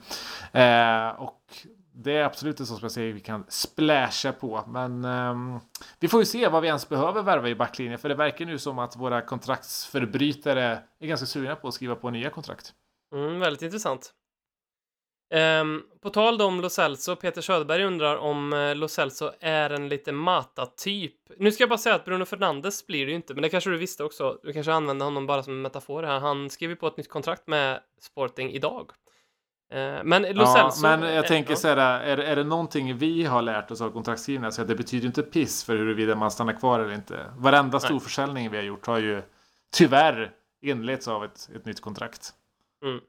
Eh, och det är absolut en sån som jag säger vi kan splasha på. Men eh, vi får ju se vad vi ens behöver värva i backlinjen. För det verkar nu som att våra kontraktsförbrytare är ganska sugna på att skriva på nya kontrakt. Mm, väldigt intressant. Ehm, på tal om Lo Celso, Peter Söderberg undrar om uh, Lo Celso är en lite Mata-typ. Nu ska jag bara säga att Bruno Fernandes blir det ju inte, men det kanske du visste också. Du kanske använder honom bara som en metafor här. Han skrev ju på ett nytt kontrakt med Sporting idag. Eh, men Lo Ja, Celso... men jag eh, tänker ja. så här, är, är det någonting vi har lärt oss av kontraktskrivningar så att det betyder inte piss för huruvida man stannar kvar eller inte. Varenda stor försäljning vi har gjort har ju tyvärr inletts av ett, ett nytt kontrakt. Mm.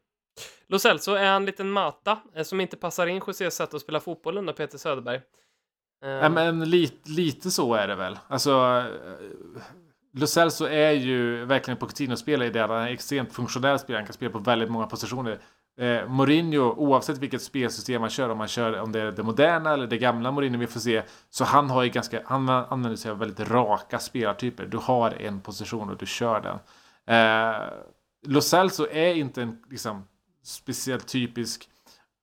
Lo Celso är en liten Mata eh, som inte passar in Josés sätt att spela fotboll under Peter Söderberg. Eh, ja, men lite, lite så är det väl. Alltså, eh, Lo Celso är ju verkligen en Pochettino-spelare i det att han är en extremt funktionell spelare. Han kan spela på väldigt många positioner. Eh, Mourinho, oavsett vilket spelsystem man kör, om man kör om det är det moderna eller det gamla Mourinho vi får se, så han har ju ganska, han använder sig av väldigt raka spelartyper. Du har en position och du kör den. Eh, Lo Celso är inte en liksom, speciellt typisk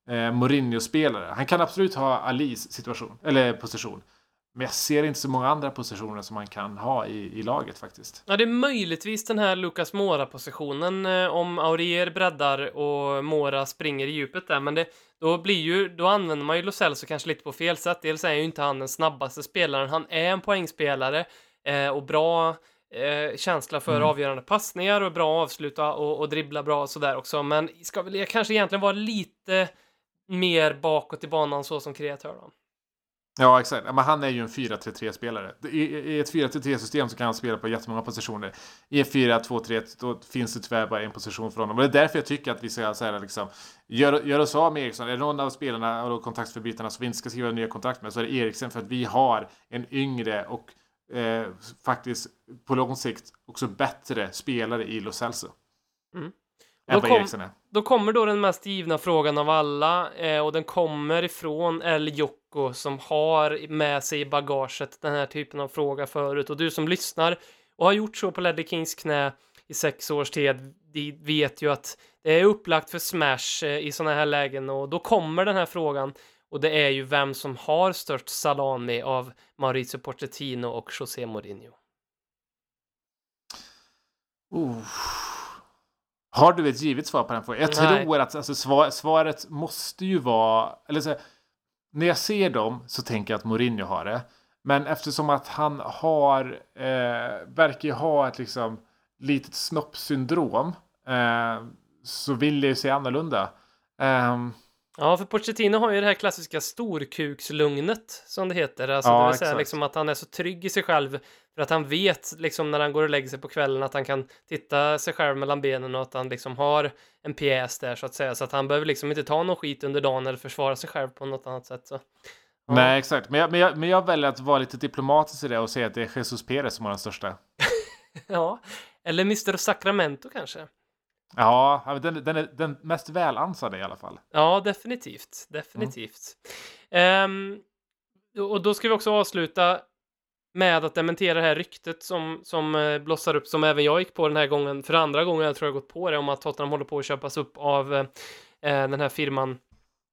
eh, Mourinho-spelare. Han kan absolut ha Alis situation, eller position. Men jag ser inte så många andra positioner som man kan ha i, i laget faktiskt. Ja, det är möjligtvis den här Lucas Mora-positionen eh, om Aurier breddar och Mora springer i djupet där, men det, då blir ju, då använder man ju Lo Celso kanske lite på fel sätt. Dels är ju inte han den snabbaste spelaren, han är en poängspelare eh, och bra eh, känsla för Mm. avgörande passningar och bra avsluta och, och dribbla bra och sådär också. Men ska väl kanske egentligen vara lite mer bakåt i banan så som kreatör då. Ja, exakt. Men han är ju en 4-3-3-spelare. I, I ett 4-3-3-system så kan han spela på jättemånga positioner. I en 4-2-3 då finns det tyvärr bara en position för honom. Och det är därför jag tycker att vi ska säga liksom, gör, gör oss av med Eriksson. Är det någon av spelarna och kontaktförbytarna som vi inte ska skriva nya kontrakt med så är det Eriksen för att vi har en yngre och eh, faktiskt på lång sikt också bättre spelare i Lo Celso. Mm. Än vad kom- Eriksen är. Då kommer då den mest givna frågan av alla eh, och den kommer ifrån El Jocko som har med sig i bagaget den här typen av fråga förut och du som lyssnar och har gjort så på Ledley Kings knä i sex års tid vet ju att det är upplagt för smash eh, i sådana här lägen och då kommer den här frågan och det är ju vem som har störst salami av Maurizio Pochettino och José Mourinho. Oh. Har du ett givet svar på den frågan? Jag Nej. tror att alltså, svar, svaret måste ju vara... Eller så, när jag ser dem så tänker jag att Mourinho har det. Men eftersom att han har... Eh, verkar ju ha ett liksom litet snoppsyndrom. Eh, så vill jag ju se annorlunda. Ehm, Ja, för Pochettino har ju det här klassiska storkukslugnet som det heter. Alltså, Ja, det vill säga liksom att han är så trygg i sig själv för att han vet liksom när han går och lägger sig på kvällen att han kan titta sig själv mellan benen och att han liksom har en pjäs där så att säga. Så att han behöver liksom inte ta någon skit under dagen eller försvara sig själv på något annat sätt. Så. Ja. Nej, exakt. Men jag, men, jag, men jag väljer att vara lite diplomatisk i det och säga att det är Jesus Perez som har den största. <laughs> Ja, eller Mr Sacramento kanske. Ja, den, den är den mest välansade i alla fall. Ja, definitivt. Definitivt. Ehm, och då ska vi också avsluta med att dementera det här ryktet som, som eh, blossar upp, som även jag gick på den här gången, för andra gången jag tror jag gått på det, om att Tottenham håller på att köpas upp av eh, eh, den här firman,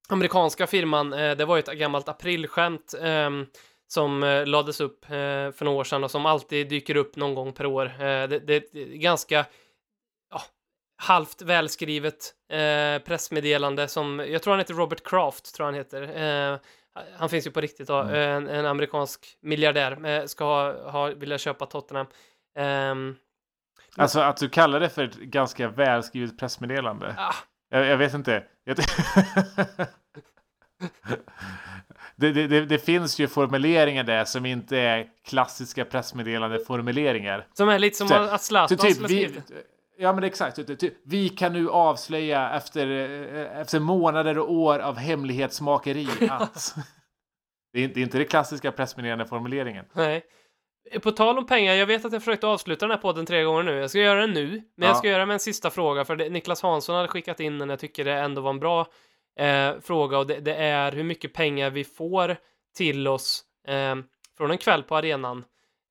amerikanska firman. Eh, det var ju ett gammalt aprilskämt ehm, som eh, lades upp eh, för några år sedan och som alltid dyker upp någon gång per år. Det, det, är ganska halvt välskrivet eh, pressmeddelande som, jag tror han heter Robert Kraft, tror han heter. Eh, han finns ju på riktigt då, en, en amerikansk miljardär, eh, ska ha, ha, vilja köpa Tottenham. Ehm, Alltså att du kallar det för ett ganska välskrivet pressmeddelande. ah, Jag, jag vet inte. Jag, <laughs> det, det, det, finns ju formuleringar där som inte är klassiska pressmeddelande-formuleringar. som är lite som Så- att Zlatan typ, vi. Ja men exakt. Typ, typ, vi kan nu avslöja efter, eh, efter månader och år av hemlighetsmakeri <laughs> att... det, är inte, det är inte det klassiska pressmeddelande-formuleringen. Nej. På tal om pengar, jag vet att jag försökt avsluta den här podden tre gånger nu. Jag ska göra det nu, men Ja. jag ska göra med en sista fråga, för det, Niklas Hansson hade skickat in den, jag tycker det ändå var en bra eh, fråga, och det, det är hur mycket pengar vi får till oss eh, från en kväll på arenan.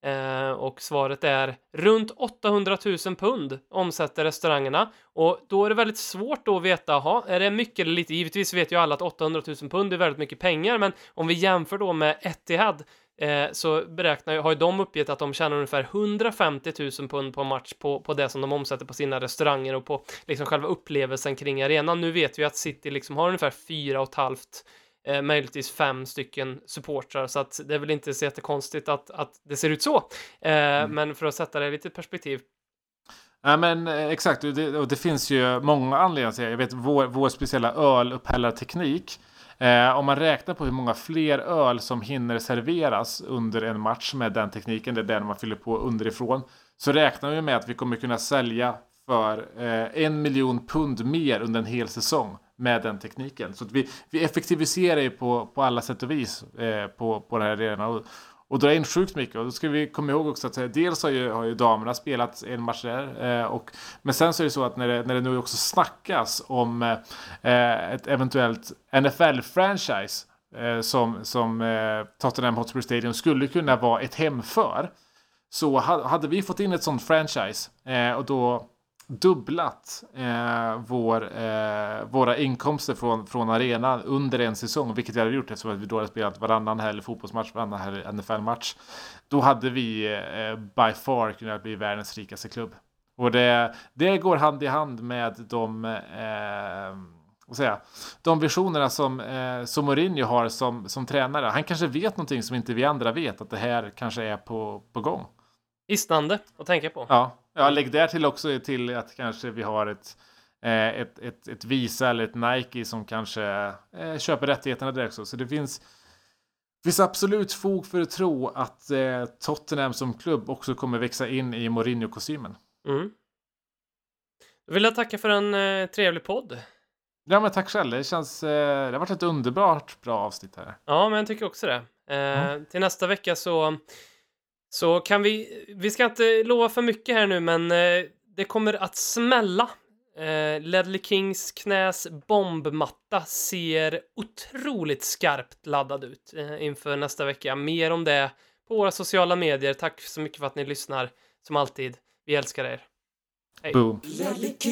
Eh, och svaret är runt 800 000 pund omsätter restaurangerna. Och då är det väldigt svårt då att veta, aha, är det mycket eller lite? Givetvis vet ju alla att 800 000 pund är väldigt mycket pengar, men om vi jämför då med Etihad eh, så beräknar, har ju de uppgett att de tjänar ungefär 150 000 pund på match på, på det som de omsätter på sina restauranger och på liksom själva upplevelsen kring arenan. Nu vet vi att City liksom har ungefär fyra och ett halvt eh, möjligtvis fem stycken supportrar, så att det är väl inte så jättekonstigt att, att det ser ut så. Eh, Men för att sätta det i lite perspektiv. Ja, men eh, exakt. Och det, och det finns ju många anledningar till det. Jag vet vår, vår speciella ölupphällarteknik. Eh, om man räknar på hur många fler öl som hinner serveras under en match med den tekniken, det är den man fyller på underifrån, så räknar vi med att vi kommer kunna sälja för eh, en miljon pund mer under en hel säsong med den tekniken. Så att vi, vi effektiviserar ju på, på alla sätt och vis eh, på, på den här arenan. Och, och drar in sjukt mycket. Och då ska vi komma ihåg också att eh, dels har ju, har ju damerna spelat en match där. Eh, och, men sen så är det så att när det, när det nu också snackas om eh, eh ett eventuellt NFL-franchise eh, som, som eh, Tottenham Hotspur Stadium skulle kunna vara ett hem för. Så hade vi fått in ett sånt franchise eh, och då dubblat eh, vår, eh, våra inkomster från, från arenan under en säsong, vilket vi hade gjort eftersom vi då hade spelat varannan helg fotbollsmatch, varannan helg NFL-match. Då hade vi eh, by far kunnat bli världens rikaste klubb. Och det, det går hand i hand med de, eh, jag, de visionerna som, eh, som Mourinho har som, som tränare. Han kanske vet någonting som inte vi andra vet, att det här kanske är på, på gång. hisnande att tänka på. Ja, ja lägg där till också till att kanske vi har ett, eh, ett, ett, ett Visa eller ett Nike som kanske eh, köper rättigheterna där också. Så det finns, finns absolut fog för att tro att eh, Tottenham som klubb också kommer växa in i Mourinho-kostymen. Mm. Då vill jag tacka för en trevlig podd. Ja, men tack själv. Det känns, det har varit ett underbart bra avsnitt här. Ja, men jag tycker också det. Eh, Till nästa vecka så, så kan vi, vi ska inte lova för mycket här nu, men eh, det kommer att smälla. Eh, Ledley Kings knäs bombmatta ser otroligt skarpt laddad ut eh, inför nästa vecka. Mer om det på våra sociala medier. Tack så mycket för att ni lyssnar, som alltid. Vi älskar er. Hej. Boom. Konsekvent,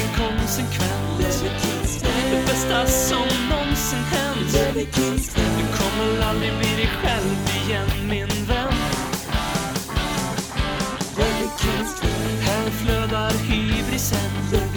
inkonsekvent Det bästa som någonsin hänt Du kommer aldrig bli dig själv hybrisen